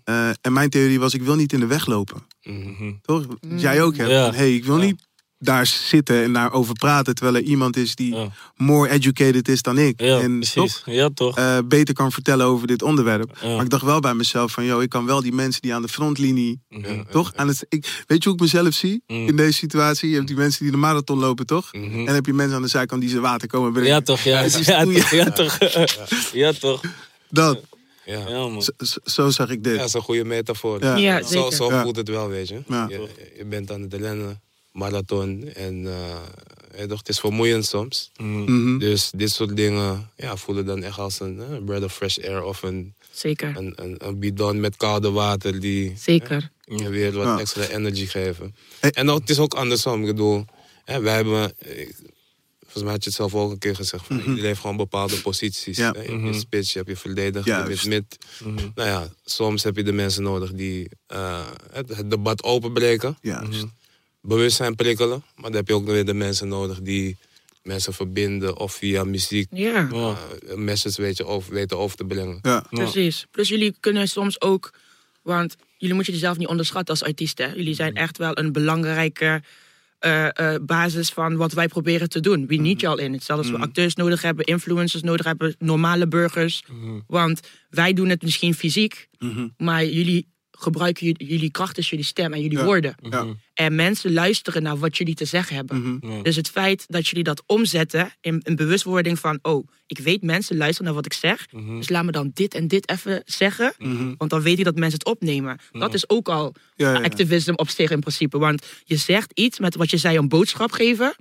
Eh, en mijn theorie was, ik wil niet in de weg lopen. Mhm. Toch? Wat Jij ook. Ja. Van, hey, ik wil Ja. niet daar zitten en daarover praten. Terwijl er iemand is die Ja. more educated is dan ik. Ja, en precies. toch? Ja, toch? eh, beter kan vertellen over dit onderwerp. Ja. Maar ik dacht wel bij mezelf van, yo, ik kan wel die mensen die aan de frontlinie, Mhm. toch? Aan het, ik, weet je hoe ik mezelf zie Mm. in deze situatie? Je hebt die mensen die de marathon lopen, toch? Mhm. En heb je mensen aan de zijkant die ze water komen brengen. Ja, toch? Ja, toch? Ja, toch? Ja, toch? Dat, Ja. Ja, man. zo, zo- zag ik dit. Ja, dat is een goede metafoor. Ja. Ja, Zo, zeker. zo Ja. voelt het wel, weet je. Ja. Je, je bent aan het rennen, marathon. En eh, ja, toch, het is vermoeiend soms. Mhm. Mhm. Dus dit soort dingen ja, voelen dan echt als een eh, breath of fresh air. Of een, Zeker. een, een, een bidon met koude water die Zeker. je weer wat Ja. extra energy geven. Hey. En ook, het is ook andersom. Ik bedoel, hè, wij hebben... eh, Volgens mij had je het zelf ook een keer gezegd. Van, Iedereen heeft gewoon bepaalde posities. Ja. hè. Je hebt je spits, je hebt je verdediger, je Juist. mid-mid. Nou ja, soms heb je de mensen nodig die eh, het, het debat openbreken. Ja, Mhm. Bewustzijn prikkelen. Maar dan heb je ook weer de mensen nodig die mensen verbinden. Of via muziek Ja, message weet je, over, weten over te brengen. ja. precies. Plus jullie kunnen soms ook, want jullie moeten jezelf niet onderschatten als artiesten. Jullie zijn echt wel een belangrijke eh, eh, basis van wat wij proberen te doen. We need y'all in. Hetzelfde als we acteurs nodig hebben, influencers nodig hebben, normale burgers. Want wij doen het misschien fysiek, maar jullie gebruiken jullie, kracht is jullie stem en jullie Ja. woorden. Ja. En mensen luisteren naar wat jullie te zeggen hebben. Mhm. Dus het feit dat jullie dat omzetten in een bewustwording van... oh, ik weet mensen luisteren naar wat ik zeg. Dus laat me dan dit en dit even zeggen. Want dan weet je dat mensen het opnemen. Dat is ook al Ja, ja, ja. activism op zich in principe. Want je zegt iets met wat je zei, een boodschap geven.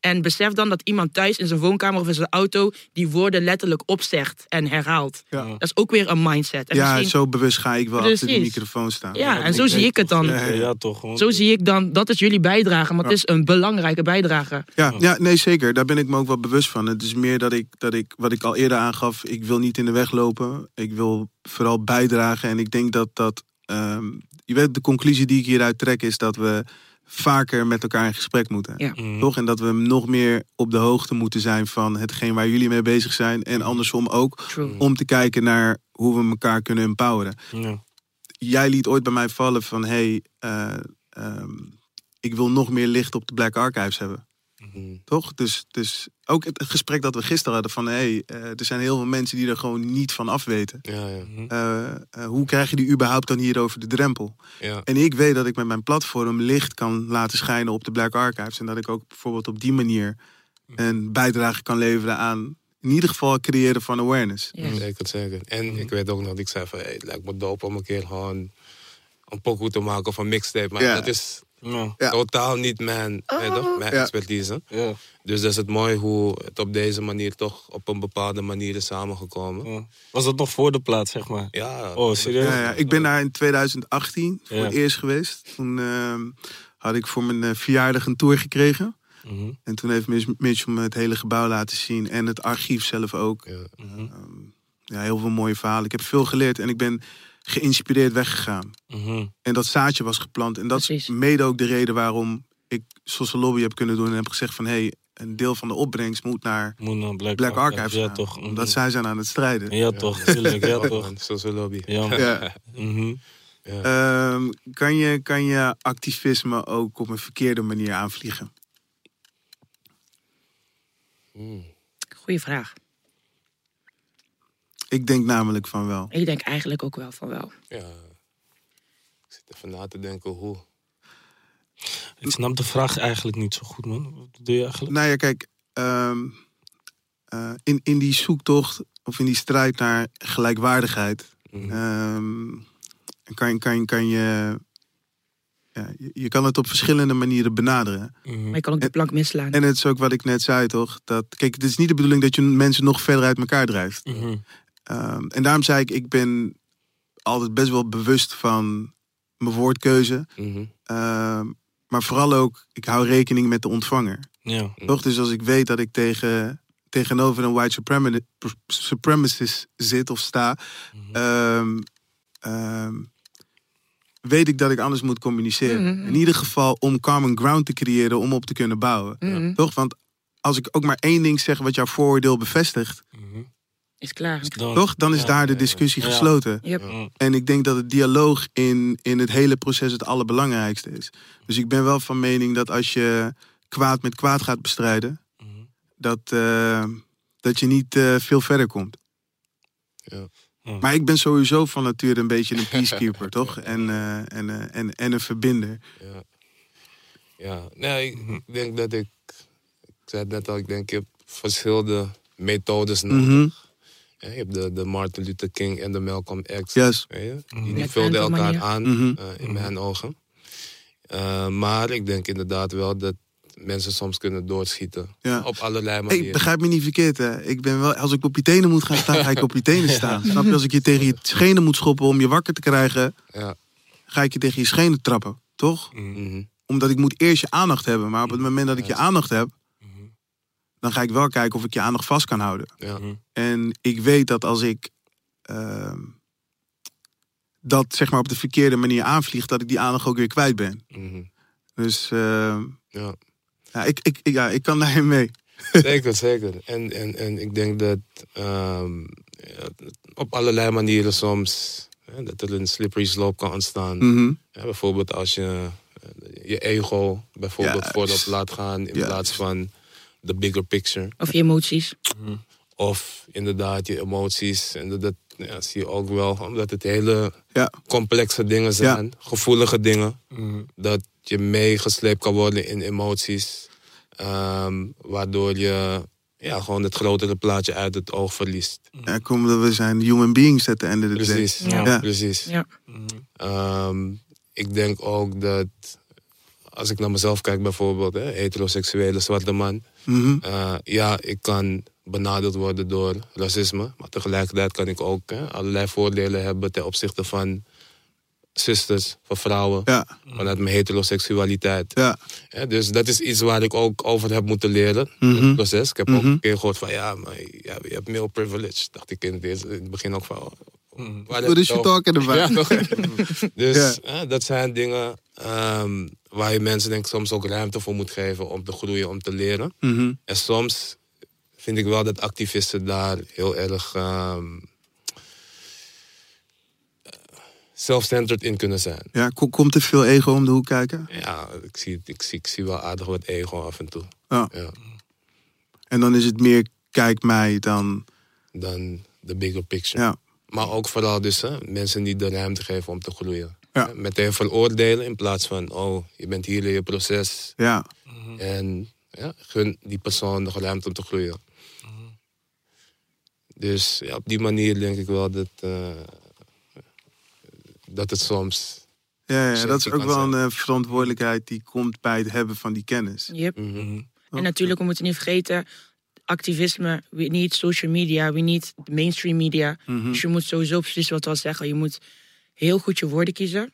En besef dan dat iemand thuis in zijn woonkamer of in zijn auto... die woorden letterlijk opzegt en herhaalt. Ja. Dat is ook weer een mindset. En Ja, misschien- zo bewust ga ik wel achter die Precies. microfoon staan. ja, en zo zie ik het dan. Ja, ja. Ja, toch. gewoon. Zo zie ik dan, dat is jullie bijdrage, maar het is een belangrijke bijdrage. Ja, ja, nee, zeker. Daar ben ik me ook wel bewust van. Het is meer dat ik, dat ik, wat ik al eerder aangaf, ik wil niet in de weg lopen. Ik wil vooral bijdragen. En ik denk dat dat, ehm, je weet, de conclusie die ik hieruit trek is dat we vaker met elkaar in gesprek moeten. Ja. Toch? En dat we nog meer op de hoogte moeten zijn van hetgeen waar jullie mee bezig zijn. En andersom ook, True. om te kijken naar hoe we elkaar kunnen empoweren. Ja. Jij liet ooit bij mij vallen van, hey, eh, ehm, ik wil nog meer licht op de Black Archives hebben. Mhm. Toch? Dus, dus ook het gesprek dat we gisteren hadden van... hé, hey, er zijn heel veel mensen die er gewoon niet van af weten. Ja, ja. Eh, eh, hoe krijg je die überhaupt dan hier over de drempel? ja. En ik weet dat ik met mijn platform licht kan laten schijnen op de Black Archives. En dat ik ook bijvoorbeeld op die manier een bijdrage kan leveren aan... in ieder geval het creëren van awareness. Ja. Zeker, zeker. En ik weet ook nog dat ik zei van, hey, het lijkt me dope om een keer gewoon een pokoe te maken of een mixtape. Maar dat is Ja. Ja. totaal niet mijn, toch, mijn Ja. expertise. Ja. Dus dat is het mooi hoe het op deze manier toch op een bepaalde manier is samengekomen. Ja. Was dat nog voor de plaats, zeg maar? Ja, Oh, serieus? Ja, ja. Ik ben daar in 2018 voor het eerst geweest. Toen ehm, had ik voor mijn eh, verjaardag een tour gekregen. Mhm. En toen heeft Mitch- Mitchell me het hele gebouw laten zien. En het archief zelf ook. Ja. Mhm. Ja, heel veel mooie verhalen. Ik heb veel geleerd en ik ben geïnspireerd weggegaan. Mhm. En dat zaadje was geplant. En dat Precies. is mede ook de reden waarom ik social lobby heb kunnen doen. En heb gezegd van, hé, hey, een deel van de opbrengst moet naar Moet naar Black, Black Archives Ja, gaan. toch. Mhm. Omdat zij zijn aan het strijden. Ja, toch. Tuurlijk, ja, toch. Social lobby. Ja. Ja. Mhm. Ehm, kan, je, kan je activisme ook op een verkeerde manier aanvliegen? Goeie vraag. Ik denk namelijk van wel. Ik denk eigenlijk ook wel van wel. Ja. Ik zit even na te denken hoe. Ik snap de vraag eigenlijk niet zo goed, man. Wat doe je eigenlijk? Nou ja, kijk, ehm, eh, in, in die zoektocht of in die strijd naar gelijkwaardigheid, Mhm. ehm, kan, kan, kan je, ja, je, je kan het op verschillende manieren benaderen. Mhm. Maar je kan ook de plank misslaan. En het is ook wat ik net zei, toch? Dat, kijk, het is niet de bedoeling dat je mensen nog verder uit elkaar drijft. Mhm. Ehm, en daarom zei ik, ik ben altijd best wel bewust van mijn woordkeuze. Mhm. Ehm, maar vooral ook, ik hou rekening met de ontvanger. Ja. Toch? Dus als ik weet dat ik tegen, tegenover een white suprema- supremacist zit of sta, ehm, ehm, weet ik dat ik anders moet communiceren. Mhm. In ieder geval om common ground te creëren om op te kunnen bouwen. Mhm. Toch? Want als ik ook maar één ding zeg wat jouw vooroordeel bevestigt, Mhm. Is klaar. Dan- toch? Dan is Ja, daar de discussie ja. gesloten. Yep. En ik denk dat het dialoog in, in het hele proces het allerbelangrijkste is. Dus ik ben wel van mening dat als je kwaad met kwaad gaat bestrijden, Mhm. dat, eh, dat je niet eh, veel verder komt. Ja. Maar ik ben sowieso van nature een beetje een peacekeeper, toch? En, eh, en, eh, en, en een verbinder. Ja. Ja, nee, ik, ik denk dat ik. Ik zei het net al, ik denk je hebt verschillende methodes nodig. Mhm. Ja, je hebt de, de Martin Luther King en de Malcolm X. Yes. Weet je? Die, Mhm. die vulden elkaar manier. aan, Mhm. eh, in mijn ogen. Eh, maar ik denk inderdaad wel dat mensen soms kunnen doorschieten. Ja. Op allerlei Hey, manieren. begrijp me niet verkeerd, hè? Ik ben wel, als ik op je tenen moet gaan staan, ga ik op je tenen staan. Snap je? Als ik je tegen je schenen moet schoppen om je wakker te krijgen, Ja. ga ik je tegen je schenen trappen, toch? Mhm. Omdat ik moet eerst je aandacht hebben. Maar op het moment dat ik je aandacht heb. Dan ga ik wel kijken of ik je aandacht vast kan houden. Ja. Mhm. En ik weet dat als ik ehm, dat zeg maar op de verkeerde manier aanvlieg, dat ik die aandacht ook weer kwijt ben. Mhm. Dus ehm, ja. ja, ik, ik, ik- ja, ik kan daarin mee. Zeker, zeker. En, en, en ik denk dat ehm, ja, op allerlei manieren soms hè, dat er een slippery slope kan ontstaan. Mhm. Ja, bijvoorbeeld als je, eh, je ego bijvoorbeeld Juist. voorop laat gaan in plaats van de bigger picture. Of je emoties. Of inderdaad je emoties. En dat, dat ja, zie je ook wel, omdat het hele Ja. complexe dingen zijn, gevoelige dingen. Mhm. Dat je meegesleept kan worden in emoties. ehm, waardoor je ja, gewoon het grotere plaatje uit het oog verliest. Ja, kom, dat we zijn human beings at the end of the day. Precies, Ja. Ja. precies. Ja. Ehm, ik denk ook dat, als ik naar mezelf kijk bijvoorbeeld, hè, heteroseksuele zwarte man. Mhm. eh, ja, ik kan benadeeld worden door racisme. Maar tegelijkertijd kan ik ook hè, allerlei voordelen hebben ten opzichte van zusters, van vrouwen. Ja, Vanuit mijn heteroseksualiteit. ja. Hè, dus dat is iets waar ik ook over heb moeten leren. Mhm. In het proces. Ik heb ook Mhm. een keer gehoord van ja, maar ja, je hebt male privilege. Dacht ik in het, eerste- in het begin ook van. oh, What is je you talking about? dus dat zijn dingen ehm, waar je mensen denk ik soms ook ruimte voor moet geven om te groeien, om te leren. Mhm. En soms vind ik wel dat activisten daar heel erg ehm self-centered in kunnen zijn. Ja, ko- komt er veel ego om de hoek kijken? Ja, ik zie, ik, zie, ik zie wel aardig wat ego af en toe. Ja. Ja. En dan is het meer kijk mij dan... Dan de bigger picture. Ja, Maar ook vooral dus hè, mensen die de ruimte geven om te groeien. Ja. Meteen veroordelen in plaats van, oh, je bent hier in je proces. ja. En ja, gun die persoon de ruimte om te groeien. Dus ja, op die manier denk ik wel dat, eh, dat het soms... Ja, ja, dat is ook wel een zijn. eh, verantwoordelijkheid die komt bij het hebben van die kennis. Yep. Mhm. En natuurlijk, we moeten niet vergeten, activisme, we need social media, we need mainstream media. Mhm. Dus je moet sowieso precies wat we al zeggen, je moet heel goed je woorden kiezen.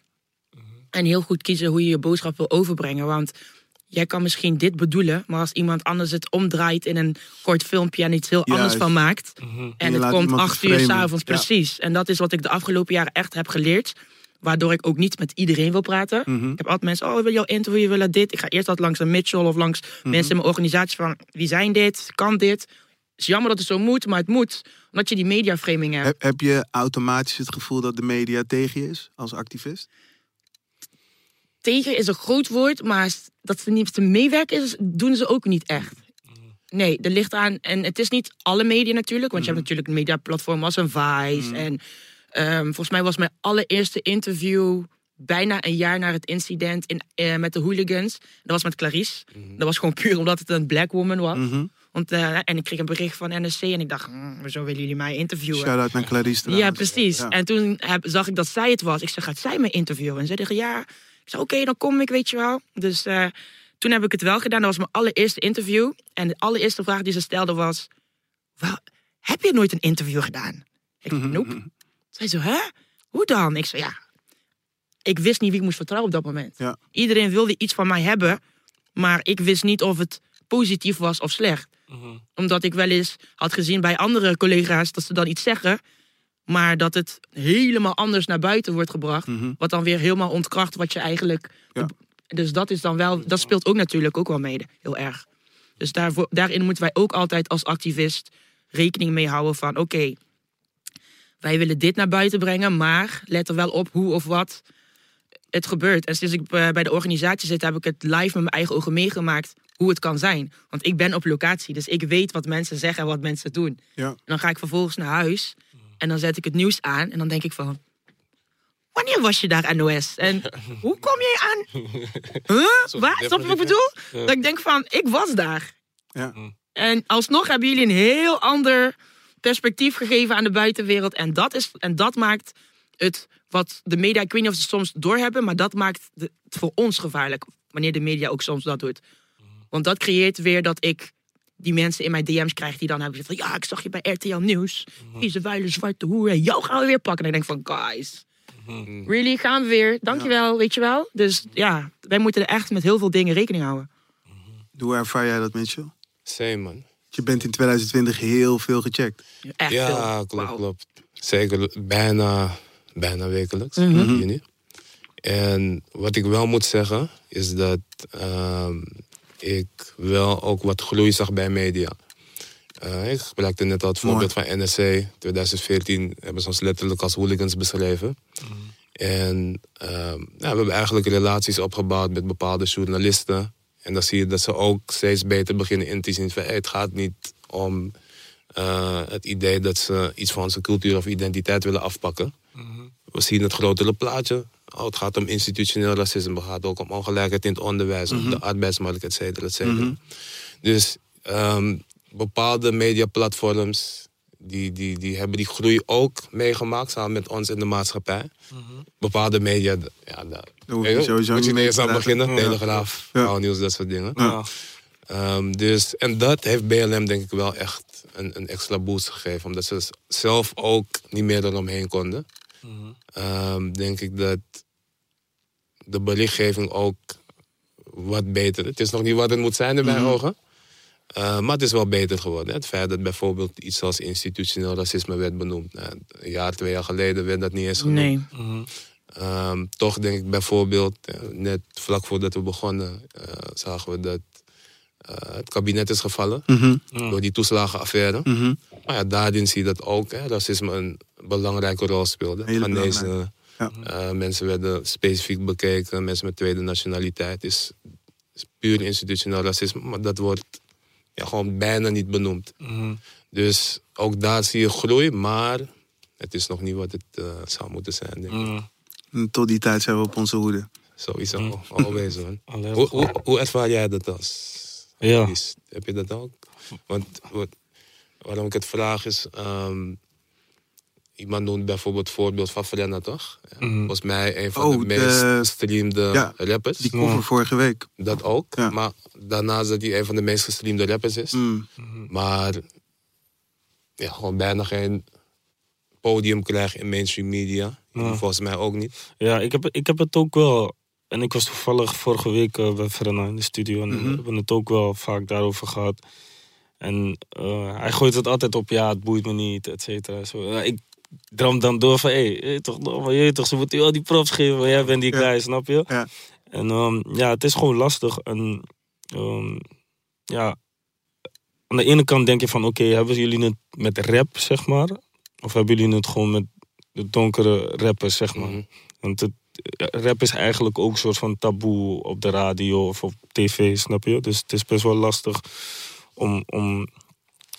En heel goed kiezen hoe je je boodschap wil overbrengen. Want jij kan misschien dit bedoelen, maar als iemand anders het omdraait in een kort filmpje en iets heel anders van maakt. je En het komt acht uur s'avonds, Ja. precies. En dat is wat ik de afgelopen jaren echt heb geleerd. Waardoor ik ook niet met iedereen wil praten. Mhm. Ik heb altijd mensen, oh, we willen jouw interview, we willen dit. Ik ga eerst altijd langs een Mitchell of langs Mhm. mensen in mijn organisatie van... wie zijn dit? Kan dit? Het is jammer dat het zo moet, maar het moet. Omdat je die mediaframing hebt. Heb, heb je automatisch het gevoel dat de media tegen je is als activist? Tegen is een groot woord, maar dat ze niet te meewerken is, doen ze ook niet echt. Nee, er ligt aan. En het is niet alle media natuurlijk. Want je hebt natuurlijk mediaplatformen als een Vice. En ehm, volgens mij was mijn allereerste interview bijna een jaar na het incident in, eh, met de hooligans. Dat was met Clarice. Dat was gewoon puur omdat het een black woman was. Mhm. Want, eh, en ik kreeg een bericht van NSC en ik dacht, hm, hoezo willen jullie mij interviewen? Shout-out naar Clarice. Ja, precies. Ja. En toen heb, zag ik dat zij het was. Ik zei, gaat zij me interviewen? En zij zeggen, ja. Ik zei, oké, dan kom ik, weet je wel. Dus eh, toen heb ik het wel gedaan. Dat was mijn allereerste interview. En de allereerste vraag die ze stelde was... "Wel, heb je nooit een interview gedaan? Ik zei, nope. Zij zo, hè? Hoe dan? Ik zei, ja. Ik wist niet wie ik moest vertrouwen op dat moment. Ja. Iedereen wilde iets van mij hebben. Maar ik wist niet of het positief was of slecht. Omdat ik wel eens had gezien bij andere collega's dat ze dan iets zeggen. Maar dat het helemaal anders naar buiten wordt gebracht. Wat dan weer helemaal ontkracht wat je eigenlijk. Ja. Dus dat is dan wel. Dat speelt ook natuurlijk ook wel mede. Heel erg. Dus daarvoor, daarin moeten wij ook altijd als activist rekening mee houden van oké. wij willen dit naar buiten brengen, maar let er wel op hoe of wat het gebeurt. En sinds ik eh, bij de organisatie zit, heb ik het live met mijn eigen ogen meegemaakt hoe het kan zijn. Want ik ben op locatie, dus ik weet wat mensen zeggen en wat mensen doen. Ja. En dan ga ik vervolgens naar huis en dan zet ik het nieuws aan en dan denk ik van... Wanneer was je daar NOS? En hoe kom je aan? Huh? Waar? Snap je wat ik bedoel? Dat ik denk van, ik was daar. Ja. En alsnog hebben jullie een heel ander perspectief gegeven aan de buitenwereld. En dat, is, en dat maakt het wat de media, ik weet niet of ze soms doorhebben, maar dat maakt het voor ons gevaarlijk. Wanneer de media ook soms dat doet. Want dat creëert weer dat ik die mensen in mijn DM's krijg die dan hebben gezegd van ja, ik zag je bij RTL Nieuws. Deze vuile zwarte hoer. En jou gaan we weer pakken. En ik denk van guys, really, gaan we weer. Dankjewel, weet je wel. Dus ja, wij moeten er echt met heel veel dingen rekening houden. Hoe ervaar jij dat, Mitchell? Same, man. Je bent in 2020 heel veel gecheckt. Echt ja, veel. klopt, klopt. Zeker bijna, bijna wekelijks. Mhm. juni. En wat ik wel moet zeggen, is dat ehm, ik wel ook wat groei zag bij media. Eh, ik gebruikte net al het Mooi. voorbeeld van NSC. 2014 hebben ze ons letterlijk als hooligans beschreven. En ehm, ja, we hebben eigenlijk relaties opgebouwd met bepaalde journalisten. En dan zie je dat ze ook steeds beter beginnen in te zien van hey, het gaat niet om eh, het idee dat ze iets van onze cultuur of identiteit willen afpakken. We zien het grotere plaatje. Oh, het gaat om institutioneel racisme. Het gaat ook om ongelijkheid in het onderwijs, op de arbeidsmarkt, et cetera, et cetera. Dus ehm, bepaalde mediaplatforms die, die, die hebben die groei ook meegemaakt samen met ons in de maatschappij. Bepaalde media, ja, daar moet je niet te aan beginnen. Ja. Telegraaf, Ja. Nieuws, dat soort dingen. Ja. Ehm, dus, en dat heeft BLM denk ik wel echt een, een extra boost gegeven. Omdat ze zelf ook niet meer eromheen konden. Ehm, denk ik dat de berichtgeving ook wat beter... Het is nog niet wat het moet zijn in mijn ogen. Eh, maar het is wel beter geworden. hè. Het feit dat bijvoorbeeld iets als institutioneel racisme werd benoemd. Nou, een jaar, twee jaar geleden werd dat niet eens genoemd. Nee. Ehm, toch denk ik bijvoorbeeld, eh, net vlak voordat we begonnen, eh, zagen we dat eh, het kabinet is gevallen Mhm, door die toeslagenaffaire. mhm. Maar ja, daarin zie je dat ook hè, racisme een belangrijke rol speelde. Ghanese, ja. eh, mensen werden specifiek bekeken, mensen met tweede nationaliteit. is, is puur institutioneel racisme, maar dat wordt ja, gewoon bijna niet benoemd. Mhm. Dus ook daar zie je groei, maar het is nog niet wat het eh, zou moeten zijn. Denk ik. Mhm. Tot die tijd zijn we op onze hoede. Sowieso, man. Alleen Hoe, gewoon- hoe, hoe ervaar jij dat als Ja. Heb je dat ook? Want wat, waarom ik het vraag is... ehm, iemand noemt bijvoorbeeld het voorbeeld van Frenna, toch? Ja, Mhm. Volgens mij een van Oh, de de- meest gestreamde Ja, rappers. Die cover vorige week. Dat ook. Ja. Maar daarnaast dat hij een van de meest gestreamde rappers is. Mm. Maar ja, gewoon bijna geen podium krijgt in mainstream media. Ja. Volgens mij ook niet. Ja, ik heb, ik heb het ook wel. En ik was toevallig vorige week eh, bij Frenna in de studio. En Mhm. we hebben het ook wel vaak daarover gehad. En eh, hij gooit het altijd op, ja, het boeit me niet, et cetera. Zo, ik dram dan door van, hé, hey, toch, maar je toch, ze moeten je al die profs geven, maar jij bent die Ja. guy, snap je? Ja. En ehm, ja, het is gewoon lastig. En ehm, ja, aan de ene kant denk je van, oké, hebben jullie het met rap, zeg maar? Of hebben jullie het gewoon met de donkere rappers, zeg maar? Mhm. Want het, rap is eigenlijk ook een soort van taboe op de radio of op tv, snap je? Dus het is best wel lastig om, om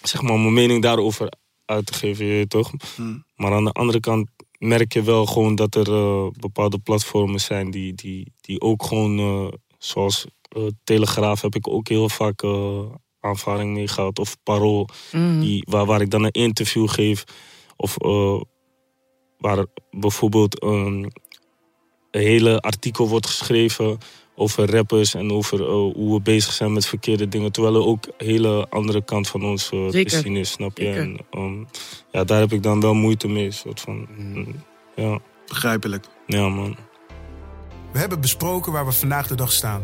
zeg maar, mijn mening daarover uit te geven, je weet toch? Mm. Maar aan de andere kant merk je wel gewoon dat er eh, bepaalde platformen zijn die, die, die ook gewoon, eh, zoals eh, Telegraaf heb ik ook heel vaak eh aanvaring mee gehad. Of Parool, Mhm. die, waar, waar ik dan een interview geef. Of eh, waar bijvoorbeeld een hele artikel wordt geschreven over rappers en over eh, hoe we bezig zijn met verkeerde dingen. Terwijl er ook een hele andere kant van ons eh, te zien is, snap je? Zeker. En, ehm, ja, daar heb ik dan wel moeite mee. Soort van, mm, ja, Begrijpelijk. ja, man. We hebben besproken waar we vandaag de dag staan.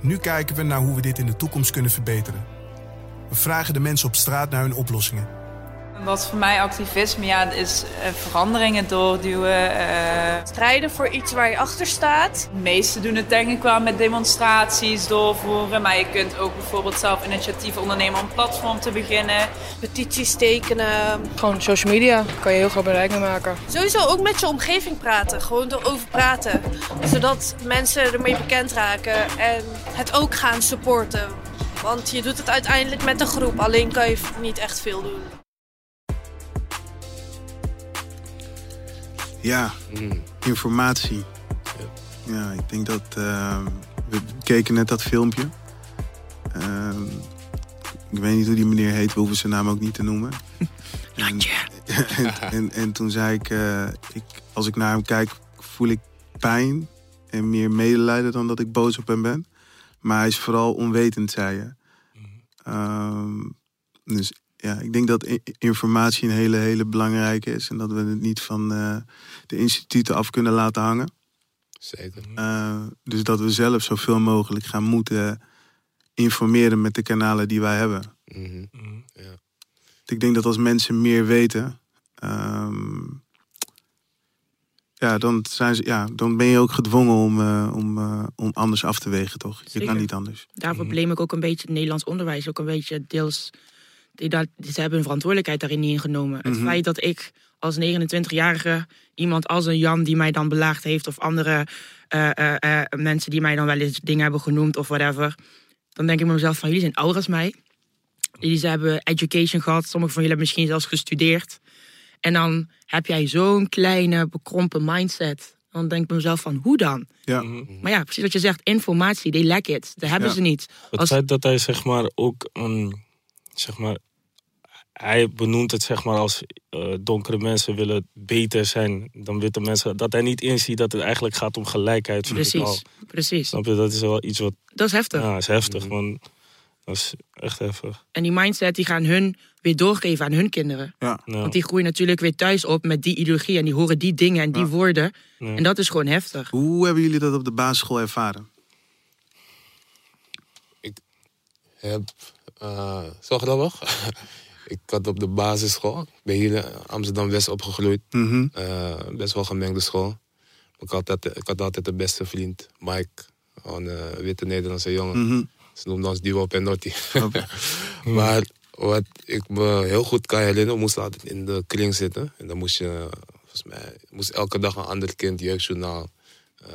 Nu kijken we naar hoe we dit in de toekomst kunnen verbeteren. We vragen de mensen op straat naar hun oplossingen. Wat voor mij activisme ja, is eh, veranderingen doorduwen. eh, Strijden voor iets waar je achter staat. de meesten doen het denk ik wel met demonstraties doorvoeren. Maar je kunt ook bijvoorbeeld zelf initiatief ondernemen om een platform te beginnen. Petities tekenen. Gewoon social media kan je heel groot bereik mee maken. Sowieso ook met je omgeving praten. Gewoon erover praten. Zodat mensen ermee bekend raken en het ook gaan supporten. Want je doet het uiteindelijk met een groep. Alleen kan je niet echt veel doen. Ja, Mm. informatie. Ja, ik denk dat... eh, we keken net dat filmpje. Ehm, ik weet niet hoe die meneer heet. We hoeven zijn naam ook niet te noemen. En, en, en, en toen zei ik, eh, ik... Als ik naar hem kijk, voel ik pijn. En meer medelijden dan dat ik boos op hem ben. Maar hij is vooral onwetend, zei je. Ehm, dus ja, ik denk dat informatie een hele, hele belangrijke is. En dat we het niet van eh, de instituten af kunnen laten hangen. Zeker. Eh, dus dat we zelf zoveel mogelijk gaan moeten informeren met de kanalen die wij hebben. Mhm. Ik denk dat als mensen meer weten, ehm, ja, dan, zijn ze, ja, dan ben je ook gedwongen om, eh, om, eh, om anders af te wegen, toch? Je kan niet anders. Daarvoor blame ik ook een beetje het Nederlands onderwijs. Ook een beetje deels. Die, dat, ze hebben een verantwoordelijkheid daarin niet ingenomen. Het Mhm. feit dat ik als 29-jarige iemand als een Jan die mij dan belaagd heeft, of andere eh, eh, eh, mensen die mij dan wel eens dingen hebben genoemd of whatever, dan denk ik bij mezelf van jullie zijn ouder als mij. Jullie hebben education gehad, sommigen van jullie hebben misschien zelfs gestudeerd. En dan heb jij zo'n kleine, bekrompen mindset. Dan denk ik bij mezelf van, hoe dan? Ja. Maar ja, precies wat je zegt, informatie, they lack it. Dat hebben Ja. ze niet. Het Als- feit dat hij zeg maar ook een, zeg maar, hij benoemt het zeg maar als eh, donkere mensen willen beter zijn dan witte mensen. Dat hij niet inziet dat het eigenlijk gaat om gelijkheid. ik. Precies, precies. Snap je? Dat is wel iets wat, Dat is heftig. ja, is heftig man. Dat is echt heftig. En die mindset die gaan hun weer doorgeven aan hun kinderen. Ja. Ja. Want die groeien natuurlijk weer thuis op met die ideologie. En die horen die dingen en die woorden. Ja. En dat is gewoon heftig. Hoe hebben jullie dat op de basisschool ervaren? heb eh zo grappig. Ik had op de basisschool, ik ben hier in Amsterdam-West opgegroeid. Mhm. Eh, best wel gemengde school. Ik had, altijd, ik had altijd de beste vriend, Mike. Gewoon een witte Nederlandse jongen. Mhm. Ze noemden ons Duo Penotti. Oké. maar wat ik me heel goed kan herinneren, we moesten altijd in de kring zitten. En dan moest je, volgens mij, moest elke dag een ander kind jeugdjournaal eh,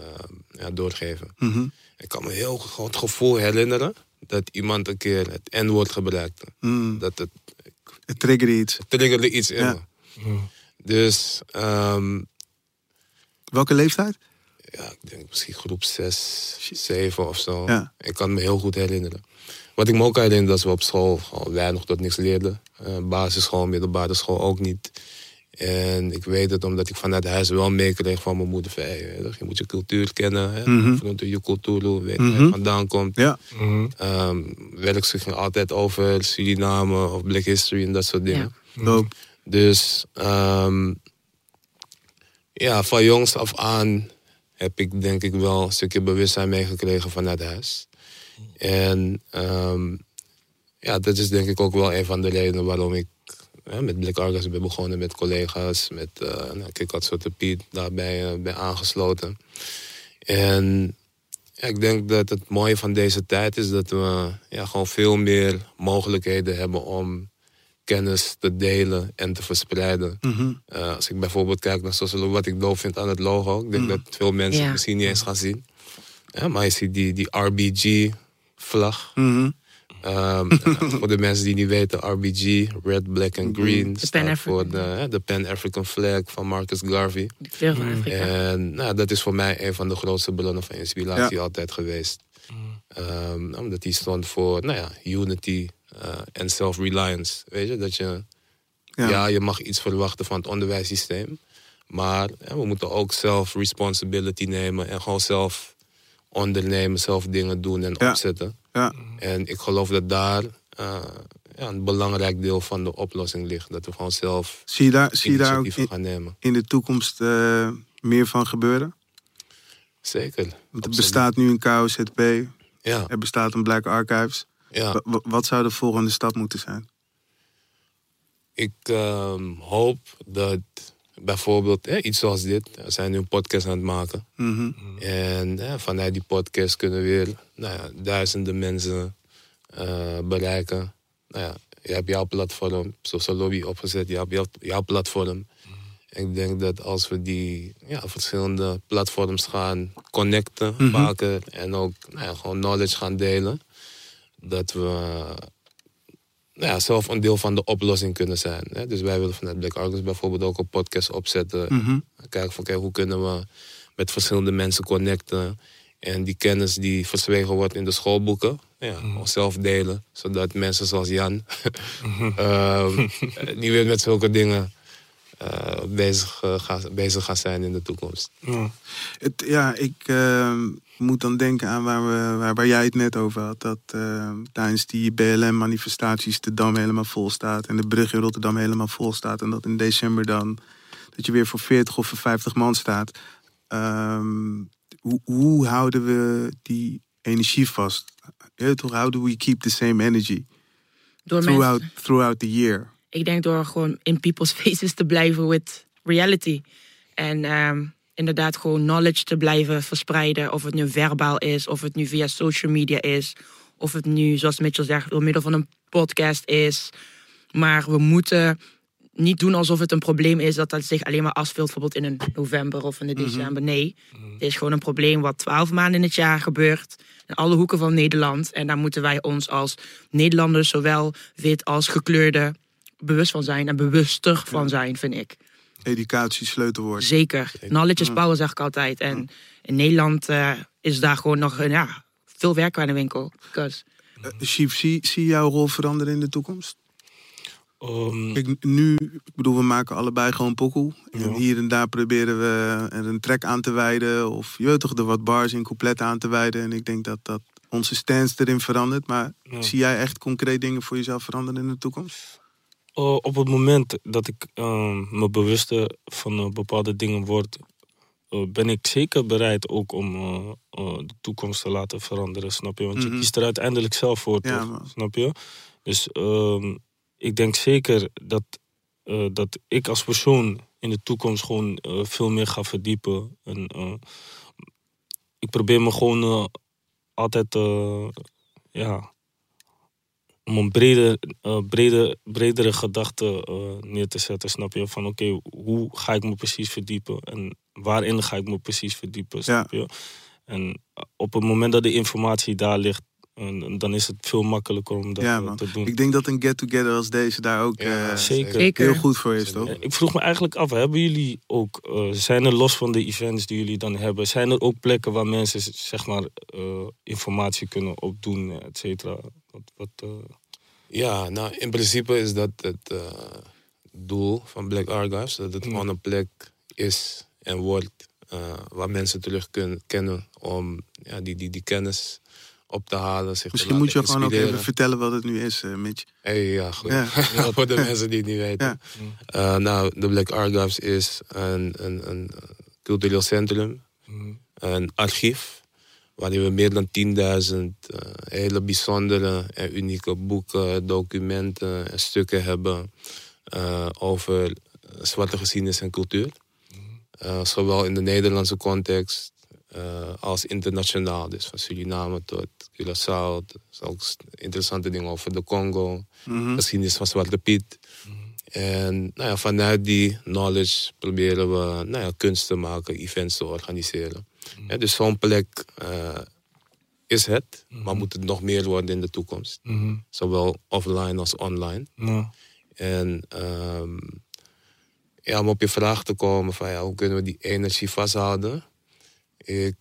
ja, doorgeven. Mhm. Ik kan me heel goed het gevoel herinneren dat iemand een keer het N-woord gebruikte. Mm. Dat het Het triggerde iets. triggerde iets in Ja. me. Dus ehm, Welke leeftijd? ja, ik denk misschien groep 6, 7 of zo. Ja. Ik kan me heel goed herinneren. Wat ik me ook herinner dat we op school gewoon weinig tot niks leerden. Eh, basisschool, middelbare school ook niet. En ik weet het omdat ik vanuit huis wel meekreeg van mijn moeder. Van, hey, weet je, je moet je cultuur kennen. Hè? Mhm. Vanuit je cultuur, weet waar Mhm. je vandaan komt. Ja. Mhm. Werk ging altijd over Suriname of Black History en dat soort dingen. Dope. Dus ehm, ja, van jongs af aan heb ik denk ik wel een stukje bewustzijn meegekregen vanuit huis. En ehm, ja, dat is denk ik ook wel een van de redenen waarom ik hè, met Black Argus ben begonnen met collega's. Met, eh nou, ik had Sote Piet daarbij eh, bij aangesloten. En ja, ik denk dat het mooie van deze tijd is dat we ja, gewoon veel meer mogelijkheden hebben om kennis te delen en te verspreiden. Mhm. Eh, als ik bijvoorbeeld kijk naar zoals wat ik doof vind aan het logo, ik denk dat veel mensen Ja. het misschien niet eens gaan zien. Ja, maar je ziet die, die RBG-vlag. Mhm. Ehm, voor de mensen die niet weten, RBG, Red, Black and Green, staat Pan-African. voor de, de Pan-African flag van Marcus Garvey. De kleur van Afrika. En nou, dat is voor mij een van de grootste bronnen van inspiratie altijd geweest. Ehm, omdat die stond voor nou ja, unity eh, en self-reliance. Weet je, dat je, Ja. ja. je mag iets verwachten van het onderwijssysteem. Maar hè, we moeten ook zelf responsibility nemen en gewoon zelf ondernemen, zelf dingen doen en Ja. opzetten. Ja. En ik geloof dat daar eh, ja, een belangrijk deel van de oplossing ligt. Dat we gewoon zelf Zie je daar, zie je daar ook in, gaan nemen. in de toekomst eh, meer van gebeuren? Zeker. Want er absoluut. bestaat nu een KOZP, Ja, er bestaat een Black Archives. ja. Wa- wa- wat zou de volgende stap moeten zijn? Ik ehm, hoop dat bijvoorbeeld hè, iets zoals dit, we zijn nu een podcast aan het maken. Mhm. En hè, vanuit die podcast kunnen we weer nou ja, duizenden mensen eh, bereiken. Nou ja, je hebt jouw platform, Social Lobby opgezet, je hebt jouw, jouw platform. Ik denk dat als we die ja, verschillende platforms gaan connecten vaker en ook nou ja, gewoon knowledge gaan delen, dat we ja, zelf een deel van de oplossing kunnen zijn. Hè? Dus wij willen vanuit Black Argus bijvoorbeeld ook een podcast opzetten. Mhm. Kijken van kijk, hoe kunnen we met verschillende mensen connecten. En die kennis die verzwegen wordt in de schoolboeken, ja, gewoon zelf delen. Zodat mensen zoals Jan ehm, niet weer met zulke dingen eh, bezig, eh, gaan, bezig gaan zijn in de toekomst. Ja. Het, ja, ik eh, moet dan denken aan waar, we, waar, waar jij het net over had. Dat tijdens die BLM-manifestaties de Dam helemaal vol staat. En de brug in Rotterdam helemaal vol staat. En dat in december dan dat je weer voor 40 of voor 50 man staat. Ehm, hoe, hoe houden we die energie vast? Ja, toch, how do we keep the same energy Door throughout, mensen, throughout the year? Ik denk door gewoon in people's faces te blijven with reality. En ehm, inderdaad gewoon knowledge te blijven verspreiden. Of het nu verbaal is, of het nu via social media is. Of het nu, zoals Mitchell zegt, door middel van een podcast is. Maar we moeten niet doen alsof het een probleem is dat dat zich alleen maar afspeelt, bijvoorbeeld in een november of in Mhm. een december. Nee, het is gewoon een probleem wat twaalf maanden in het jaar gebeurt. In alle hoeken van Nederland. En daar moeten wij ons als Nederlanders, zowel wit als gekleurde, bewust van zijn en bewuster van zijn, vind ik. Educatie, sleutelwoord. Zeker. Knowledge is power, zeg ik altijd. En in Nederland eh, is daar gewoon nog eh, ja, veel werk aan de winkel. Uh, Chief, zie, zie jouw rol veranderen in de toekomst? Ehm, Kijk, nu, ik bedoel, we maken allebei gewoon pokoe. En hier en daar proberen we er een track aan te wijden. Of je weet toch, er wat bars in coupletten aan te wijden. En ik denk dat, dat onze stance erin verandert. Maar Ja. zie jij echt concreet dingen voor jezelf veranderen in de toekomst? Uh, op het moment dat ik uh, me bewuster van uh, bepaalde dingen word, uh, ben ik zeker bereid ook om de toekomst te laten veranderen, snap je? Want Mhm. je kiest er uiteindelijk zelf voor, Ja, toch? Snap je? Dus ehm, ik denk zeker dat, dat ik als persoon in de toekomst gewoon veel meer ga verdiepen. En, ik probeer me gewoon altijd, ja, om een brede, uh, brede, bredere gedachte uh, neer te zetten, snap je? Van oké, hoe ga ik me precies verdiepen en waarin ga ik me precies verdiepen, snap je? En op het moment dat de informatie daar ligt, uh, dan is het veel makkelijker om dat ja, man. te doen. Ik denk dat een get-together als deze daar ook Ja, eh, zeker. Zeker. heel goed voor is, toch? Eh, Ik vroeg me eigenlijk af, hebben jullie ook, uh, zijn er los van de events die jullie dan hebben, zijn er ook plekken waar mensen zeg maar uh, informatie kunnen opdoen, et cetera? Wat, wat, uh... Ja, nou in principe is dat het uh, doel van Black Archives. Dat het Mm. gewoon een plek is en wordt uh, waar mensen terug kunnen kennen om ja, die, die, die kennis op te halen. Zich Misschien te moet je laten gewoon ook inspireren. even vertellen wat het nu is, uh, Mitch. Hey, ja, goed. Ja. Voor de mensen die het niet weten. Ja. Uh, nou, de Black Archives is een, een, een cultureel centrum, Mm. een archief, waarin we meer dan 10.000 uh, hele bijzondere en unieke boeken, documenten en stukken hebben uh, over zwarte geschiedenis en cultuur. Uh, zowel in de Nederlandse context uh, als internationaal. Dus van Suriname tot Curaçao. Dus ook interessante dingen over de Congo. Mhm. Geschiedenis van Zwarte Piet. En nou ja, vanuit die knowledge proberen we nou ja, kunst te maken, events te organiseren. Ja, dus zo'n plek is het, maar moet het nog meer worden in de toekomst. Mhm. Zowel offline als online. Ja. En um, ja, om op je vraag te komen van ja, hoe kunnen we die energie vasthouden? Ik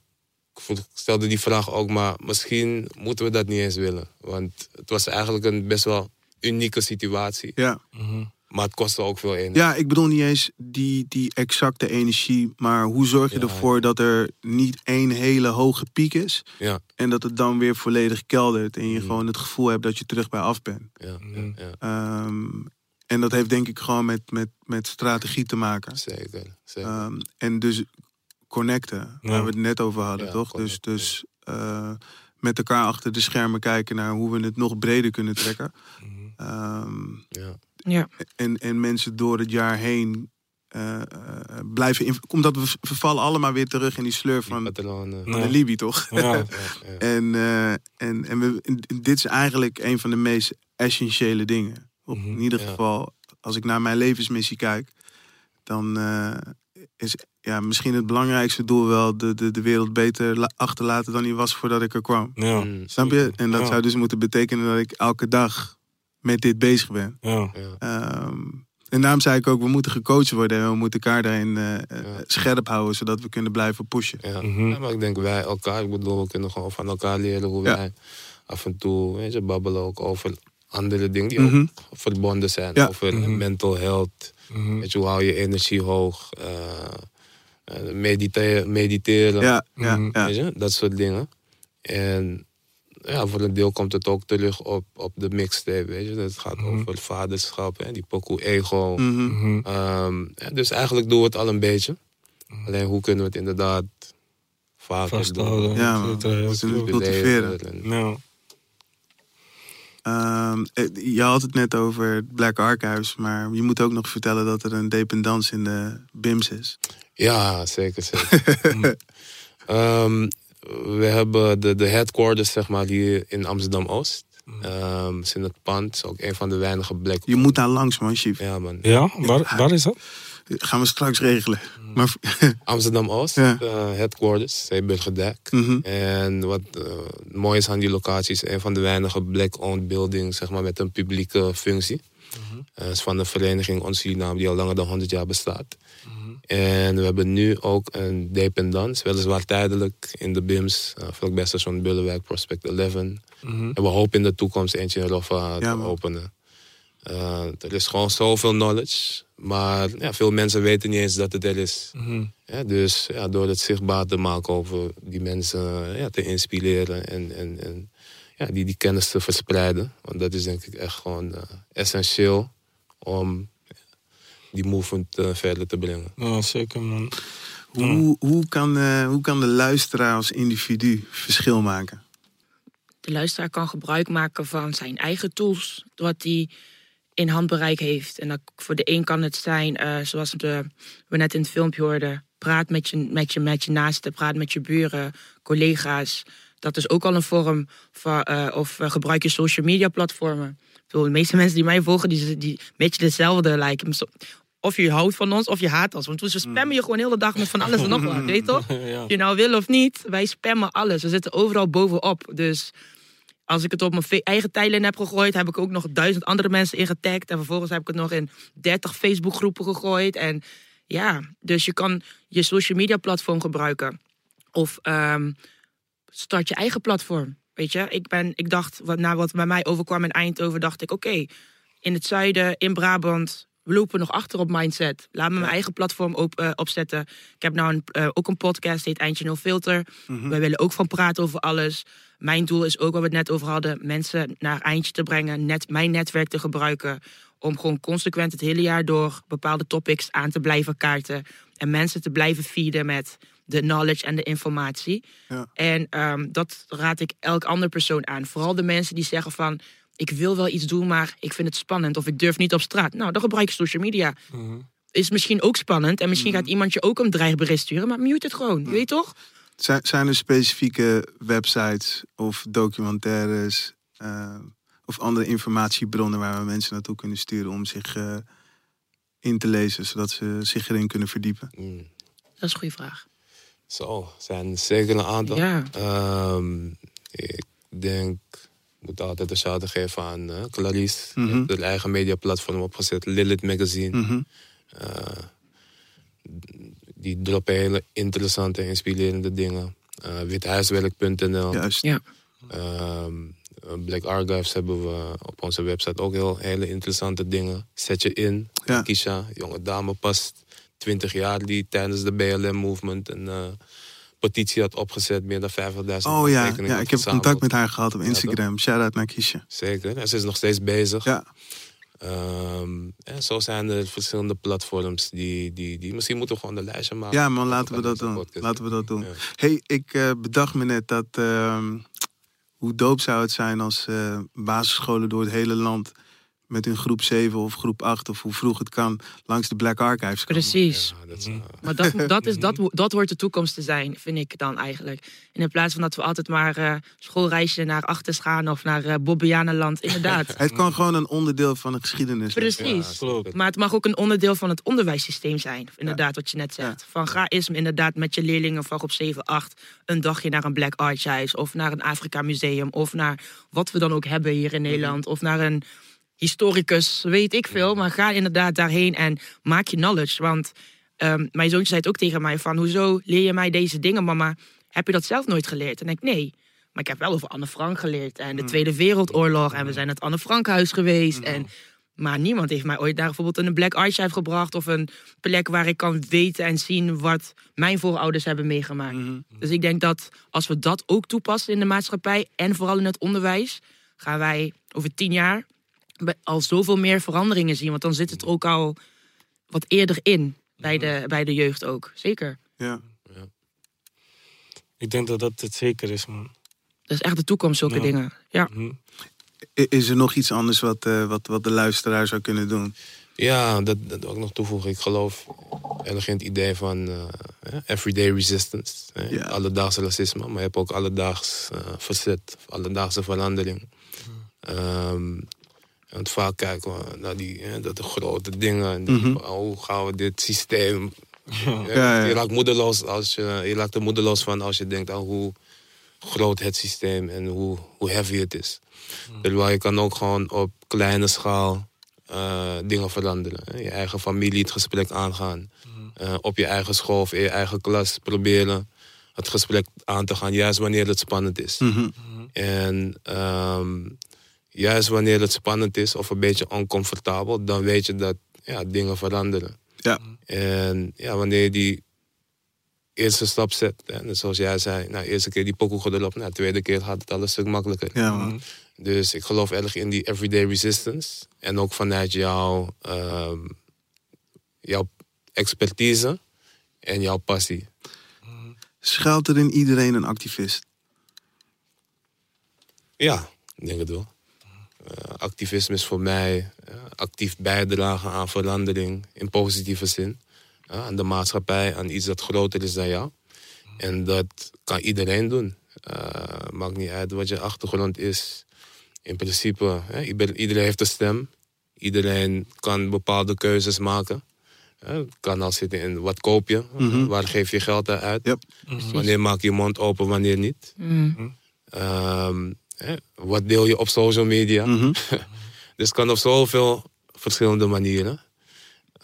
stelde die vraag ook, maar misschien moeten we dat niet eens willen. Want het was eigenlijk een best wel unieke situatie. Ja. Mhm. Maar het kostte ook veel energie. Ja, ik bedoel niet eens die, die exacte energie, maar hoe zorg je Ja. ervoor dat er niet één hele hoge piek is Ja, en dat het dan weer volledig keldert en je Mhm. gewoon het gevoel hebt dat je terug bij af bent. ja, ja, ja, Ehm, en dat heeft denk ik gewoon met, met, met strategie te maken. zeker. zeker. Ehm, en dus connecten, waar we het net over hadden, Ja, toch? Dus, dus eh, met elkaar achter de schermen kijken naar hoe we het nog breder kunnen trekken. Mhm. Ehm, ja. Ja. en, en mensen door het jaar heen eh, eh, blijven... In, omdat we vervallen allemaal weer terug in die sleur van, Patronen. van Ja. de Libi, toch? Ja. Ja, ja. en eh, en, en we, dit is eigenlijk een van de meest essentiële dingen. Of Mhm, in ieder ja. geval, als ik naar mijn levensmissie kijk... dan eh, is ja, misschien het belangrijkste doel wel... de, de, de wereld beter la- achterlaten dan die was voordat ik er kwam. Ja. Mm, Snap je? En dat Ja. zou dus moeten betekenen dat ik elke dag met dit bezig ben. Ja. ja. Ehm, en daarom zei ik ook, we moeten gecoacht worden en we moeten elkaar daarin eh, Ja. scherp houden, zodat we kunnen blijven pushen. Ja. Mhm. Ja, maar ik denk wij elkaar, ik bedoel, we kunnen gewoon van elkaar leren hoe Ja. wij af en toe, weet je, babbelen ook over andere dingen die Mhm. ook verbonden zijn. Ja. Over Mhm. mental health, Mhm. weet je, hoe hou je energie hoog, eh, eh, medite- mediteren, Ja, ja, ja. weet je, dat soort dingen. En ja, voor een deel komt het ook terug op, op de mixtape, weet je. Het gaat Mhm. over vaderschap, hè, die pokoe ego. Mhm. Mhm. Ehm, ja, dus eigenlijk doen we het al een beetje. Alleen hoe kunnen we het inderdaad vaker Vasthouden. doen? Ja, man. klopt. een- cultiveren. En- Ja. Ehm, eh, je had het net over het Black Archives, maar je moet ook nog vertellen dat er een dependance in de BIMS is. Ja, zeker, zeker. Ehm, we hebben de, de headquarters, zeg maar, hier in Amsterdam-Oost. Ehm, is in het pand. Is ook een van de weinige black. Je moet daar langs, man, Chief. Ja, man. Ja, waar, waar is dat? Gaan we straks regelen. Maar, Amsterdam Oost, Ja. eh, headquarters, Zeeburgerdijk. Mhm. En wat eh, mooi is aan die locatie, is een van de weinige black-owned buildings zeg maar, met een publieke functie. Het is van een vereniging Ons Suriname die al langer dan 100 jaar bestaat. En we hebben nu ook een dependance, weliswaar tijdelijk in de BIMS, uh, vlakbij station Bullenwijk, Prospect 11. En we hopen in de toekomst eentje in Roffa te Ja, openen. Eh, er is gewoon zoveel knowledge, maar ja, veel mensen weten niet eens dat het er is. Ja, dus ja, door het zichtbaar te maken over die mensen eh, ja, te inspireren en, en, en ja, die, die kennis te verspreiden. Want dat is denk ik echt gewoon eh, essentieel om die movement eh, verder te brengen. Ja, zeker man. hoe, hoe, kan, eh, hoe kan de luisteraar als individu verschil maken? De luisteraar kan gebruik maken van zijn eigen tools, wat hij in handbereik heeft. En dat, voor de een kan het zijn, eh, zoals de, we net in het filmpje hoorden, praat met je, met, je, met je naasten, praat met je buren, collega's. Dat is ook al een vorm van, eh, of gebruik je social media platformen. Ik bedoel, de meeste mensen die mij volgen, die, die een beetje dezelfde lijken. Of je houdt van ons of je haat ons. Want we spammen je gewoon de hele dag met van alles en nog wat, weet je toch? Ja. Je nou wil of niet, wij spammen alles. We zitten overal bovenop. Dus als ik het op mijn eigen tijdlijn heb gegooid, heb ik ook nog duizend andere mensen ingetagd. En vervolgens heb ik het nog in 30 Facebook groepen gegooid. En ja, dus je kan je social media platform gebruiken. Of ehm, start je eigen platform. Weet je, ik, ben, ik dacht, wat, na wat bij mij overkwam in Eindhoven, dacht ik: oké, in het zuiden, in Brabant, we lopen nog achter op mindset. Laat me mijn eigen platform op, eh, opzetten. Ik heb nou een, eh, ook een podcast, heet Eindje No Filter. Wij willen ook van praten over alles. Mijn doel is ook, wat we het net over hadden, mensen naar Eindje te brengen. Net mijn netwerk te gebruiken. Om gewoon consequent het hele jaar door bepaalde topics aan te blijven kaarten. En mensen te blijven feeden met de knowledge en de informatie. Ja. En ehm, dat raad ik elk ander persoon aan. Vooral de mensen die zeggen van... ik wil wel iets doen, maar ik vind het spannend. Of ik durf niet op straat. Nou, dan gebruik je social media. Is misschien ook spannend. En misschien gaat iemand je ook een dreigbericht sturen. Maar mute het gewoon, je weet toch? Zijn, zijn er specifieke websites of documentaires eh, of andere informatiebronnen waar we mensen naartoe kunnen sturen om zich eh, in te lezen, zodat ze zich erin kunnen verdiepen? Mm. Dat is een goede vraag. Zo, er zijn zeker een aantal. Ja. Ehm, ik denk, moet altijd een shout geven aan eh, Clarice. Haar eigen mediaplatform opgezet, Lilith Magazine. Mhm. Eh, die droppen hele interessante, inspirerende dingen. Eh withuiswerk.nl. Juist. Ja. Ehm, Black Archives hebben we op onze website ook heel hele interessante dingen. Zet je in. Ja. Kisha, jonge dame, pas 20 jaar die tijdens de BLM-movement eh, petitie had opgezet. Meer dan 50.000 Oh ja, ja, ik heb contact met haar gehad op Ja, Instagram. Shout-out naar Kiesje. Zeker, en ze is nog steeds bezig. Ja, Ehm, en zo zijn er verschillende platforms die, die, die... Misschien moeten we gewoon de lijstje maken. ja man, laten we dat doen. podcast. Laten we dat doen. Ja. hey, ik eh, bedacht me net dat... ehm, hoe doop zou het zijn als eh, basisscholen door het hele land... met hun groep 7 of groep 8 of hoe vroeg het kan... langs de Black Archives komen. Precies. Ja, dat is, eh, Maar dat, dat, is, dat, wo- dat hoort de toekomst te zijn, vind ik dan eigenlijk. In plaats van dat we altijd maar eh schoolreisje naar Achters gaan of naar eh Bobbejaanland. Inderdaad. Het kan gewoon een onderdeel van de geschiedenis zijn. Precies. Klopt. Maar het mag ook een onderdeel van het onderwijssysteem zijn. Inderdaad, wat je net zegt. Van ga eens inderdaad met je leerlingen van groep 7, 8... een dagje naar een Black Archives of naar een Afrika Museum... of naar wat we dan ook hebben hier in Nederland. Of naar een historicus, weet ik veel. Maar ga inderdaad daarheen en maak je knowledge. Want ehm, mijn zoontje zei het ook tegen mij van... hoezo leer je mij deze dingen, mama? Heb je dat zelf nooit geleerd? En ik nee. Maar ik heb wel over Anne Frank geleerd en de Tweede Wereldoorlog. En we zijn naar het Anne Frankhuis geweest. En maar niemand heeft mij ooit naar bijvoorbeeld een Black Archive gebracht. Of een plek waar ik kan weten en zien wat mijn voorouders hebben meegemaakt. Dus ik denk dat als we dat ook toepassen in de maatschappij. En vooral in het onderwijs. Gaan wij over tien jaar al zoveel meer veranderingen zien. Want dan zit het ook al wat eerder in. Bij de, bij de jeugd ook. Zeker. Ja. Ik denk dat dat het zeker is, man. Dat is echt de toekomst, zulke Ja. dingen. Ja. Hm. I- Is er nog iets anders wat, eh, wat, wat de luisteraar zou kunnen doen? Ja, dat, dat wil ik nog toevoegen. Ik geloof erg in het idee van eh, eh, everyday resistance. Ja. Alledaagse racisme, maar je hebt ook alledaags eh, verzet, alledaagse verandering. Want vaak kijken we naar die, hè, dat de grote dingen. En Mhm. oh, hoe gaan we dit systeem... Ja. Ja, Ja, ja. Je, raakt moedeloos als je, je raakt er moedeloos van als je denkt aan hoe groot het systeem en hoe, hoe heavy het is. Terwijl je kan ook gewoon op kleine schaal eh, dingen veranderen. hè. Je eigen familie het gesprek aangaan. Eh, op je eigen school of in je eigen klas proberen het gesprek aan te gaan, juist wanneer het spannend is. Mhm. En ehm, juist wanneer het spannend is of een beetje oncomfortabel, dan weet je dat ja, dingen veranderen. Ja. En ja, wanneer je die eerste stap zet, hè, net zoals jij zei, nou, eerste keer die pokoe erop, nou, tweede keer gaat het al een stuk makkelijker. Ja, man. Dus ik geloof erg in die everyday resistance. En ook vanuit jouw, ehm, jouw expertise en jouw passie. Schuilt er in iedereen een activist? Ja, ik denk het wel. Eh, activisme is voor mij eh, actief bijdragen aan verandering in positieve zin. Ja, aan de maatschappij, aan iets dat groter is dan jou. En dat kan iedereen doen. Eh, maakt niet uit wat je achtergrond is. In principe, iedereen heeft een stem. Iedereen kan bepaalde keuzes maken. Hè, Het kan al zitten in wat koop je, Mhm. waar geef je geld aan uit. Yep. Wanneer maak je je mond open, wanneer niet. Mm. Ehm, hè, wat deel je op social media? Mhm. dus het kan op zoveel verschillende manieren.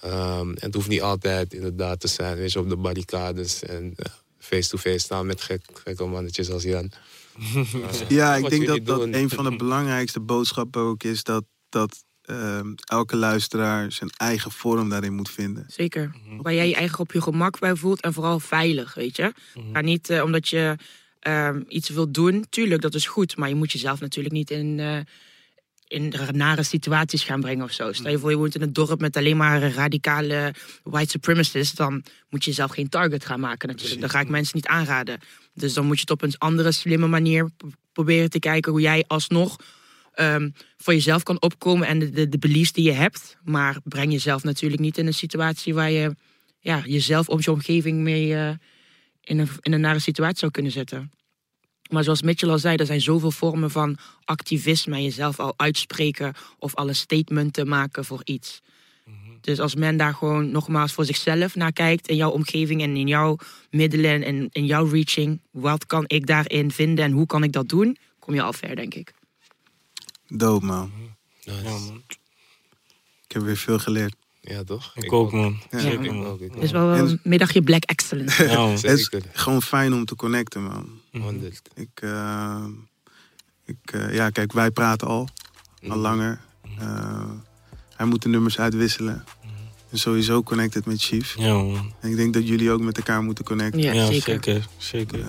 Ehm, en het hoeft niet altijd inderdaad te zijn, weet je, op de barricades en eh, face-to-face staan met gek, gekke mannetjes als Jan. Ja, ik denk dat dat een van de belangrijkste boodschappen ook is dat, dat ehm, elke luisteraar zijn eigen vorm daarin moet vinden. Zeker. Waar jij je eigen op je gemak bij voelt en vooral veilig, weet je. Ga niet eh, omdat je ehm, iets wilt doen. Tuurlijk, dat is goed. Maar je moet jezelf natuurlijk niet in, eh, in nare situaties gaan brengen of zo. Stel je voor, je woont in een dorp met alleen maar radicale white supremacists. Dan moet je jezelf geen target gaan maken natuurlijk. Dat ga ik mensen niet aanraden. Dus dan moet je het op een andere slimme manier proberen te kijken hoe jij alsnog ehm, voor jezelf kan opkomen en de, de, de beliefs die je hebt. Maar breng jezelf natuurlijk niet in een situatie waar je ja, jezelf of je omgeving mee eh, in, een, in een nare situatie zou kunnen zetten. Maar zoals Mitchell al zei, er zijn zoveel vormen van activisme en jezelf al uitspreken of al een statement te maken voor iets. Dus als men daar gewoon nogmaals voor zichzelf naar kijkt in jouw omgeving en in jouw middelen en in jouw reaching, wat kan ik daarin vinden en hoe kan ik dat doen, kom je al ver, denk ik. Dope, man. Nice. Ja, man. Ik heb weer veel geleerd. Ja, toch? Ik ook, man. Ja. Zeker, man. Het is wel En- een middagje Black Excellence. Ja, man. Het is gewoon fijn om te connecten, man. Honderd. Ik, eh, ik, eh, ja, kijk, wij praten al, al langer. Eh, hij moet de nummers uitwisselen. En sowieso connected met Chief. Ja, man. En ik denk dat jullie ook met elkaar moeten connecten. Ja, Ja, zeker. zeker. Zeker.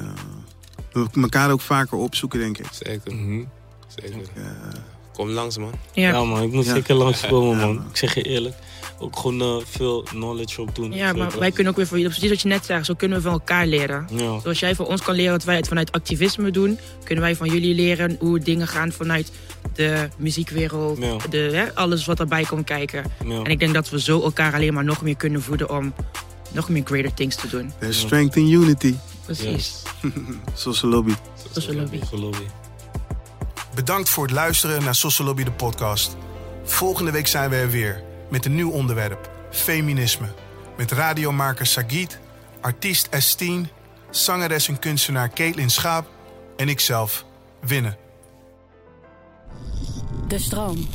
We elkaar ook vaker opzoeken, denk ik. Zeker. Mhm. Zeker. Kom langs, man. Ja, Ja, man. Ik moet Ja. zeker langskomen, man. Ik zeg je eerlijk. Ook gewoon eh, veel knowledge op doen. ja, maar wij kunnen ook weer voor je, precies wat je net zei, zo kunnen we van elkaar leren. Ja. Zoals jij van ons kan leren wat wij het vanuit activisme doen, kunnen wij van jullie leren hoe dingen gaan vanuit de muziekwereld, Ja. de, hè, alles wat erbij komt kijken. Ja. En ik denk dat we zo elkaar alleen maar nog meer kunnen voeden om nog meer greater things te doen. there's strength in unity. Precies. Zoals lobby. Een lobby. Je. Bedankt voor het luisteren naar Sociology de podcast. Volgende week zijn we er weer met een nieuw onderwerp: feminisme. Met radiomaker Sagit, artiest Estine, zangeres en kunstenaar Caitlin Schaap en ikzelf, Winnen. De stroom.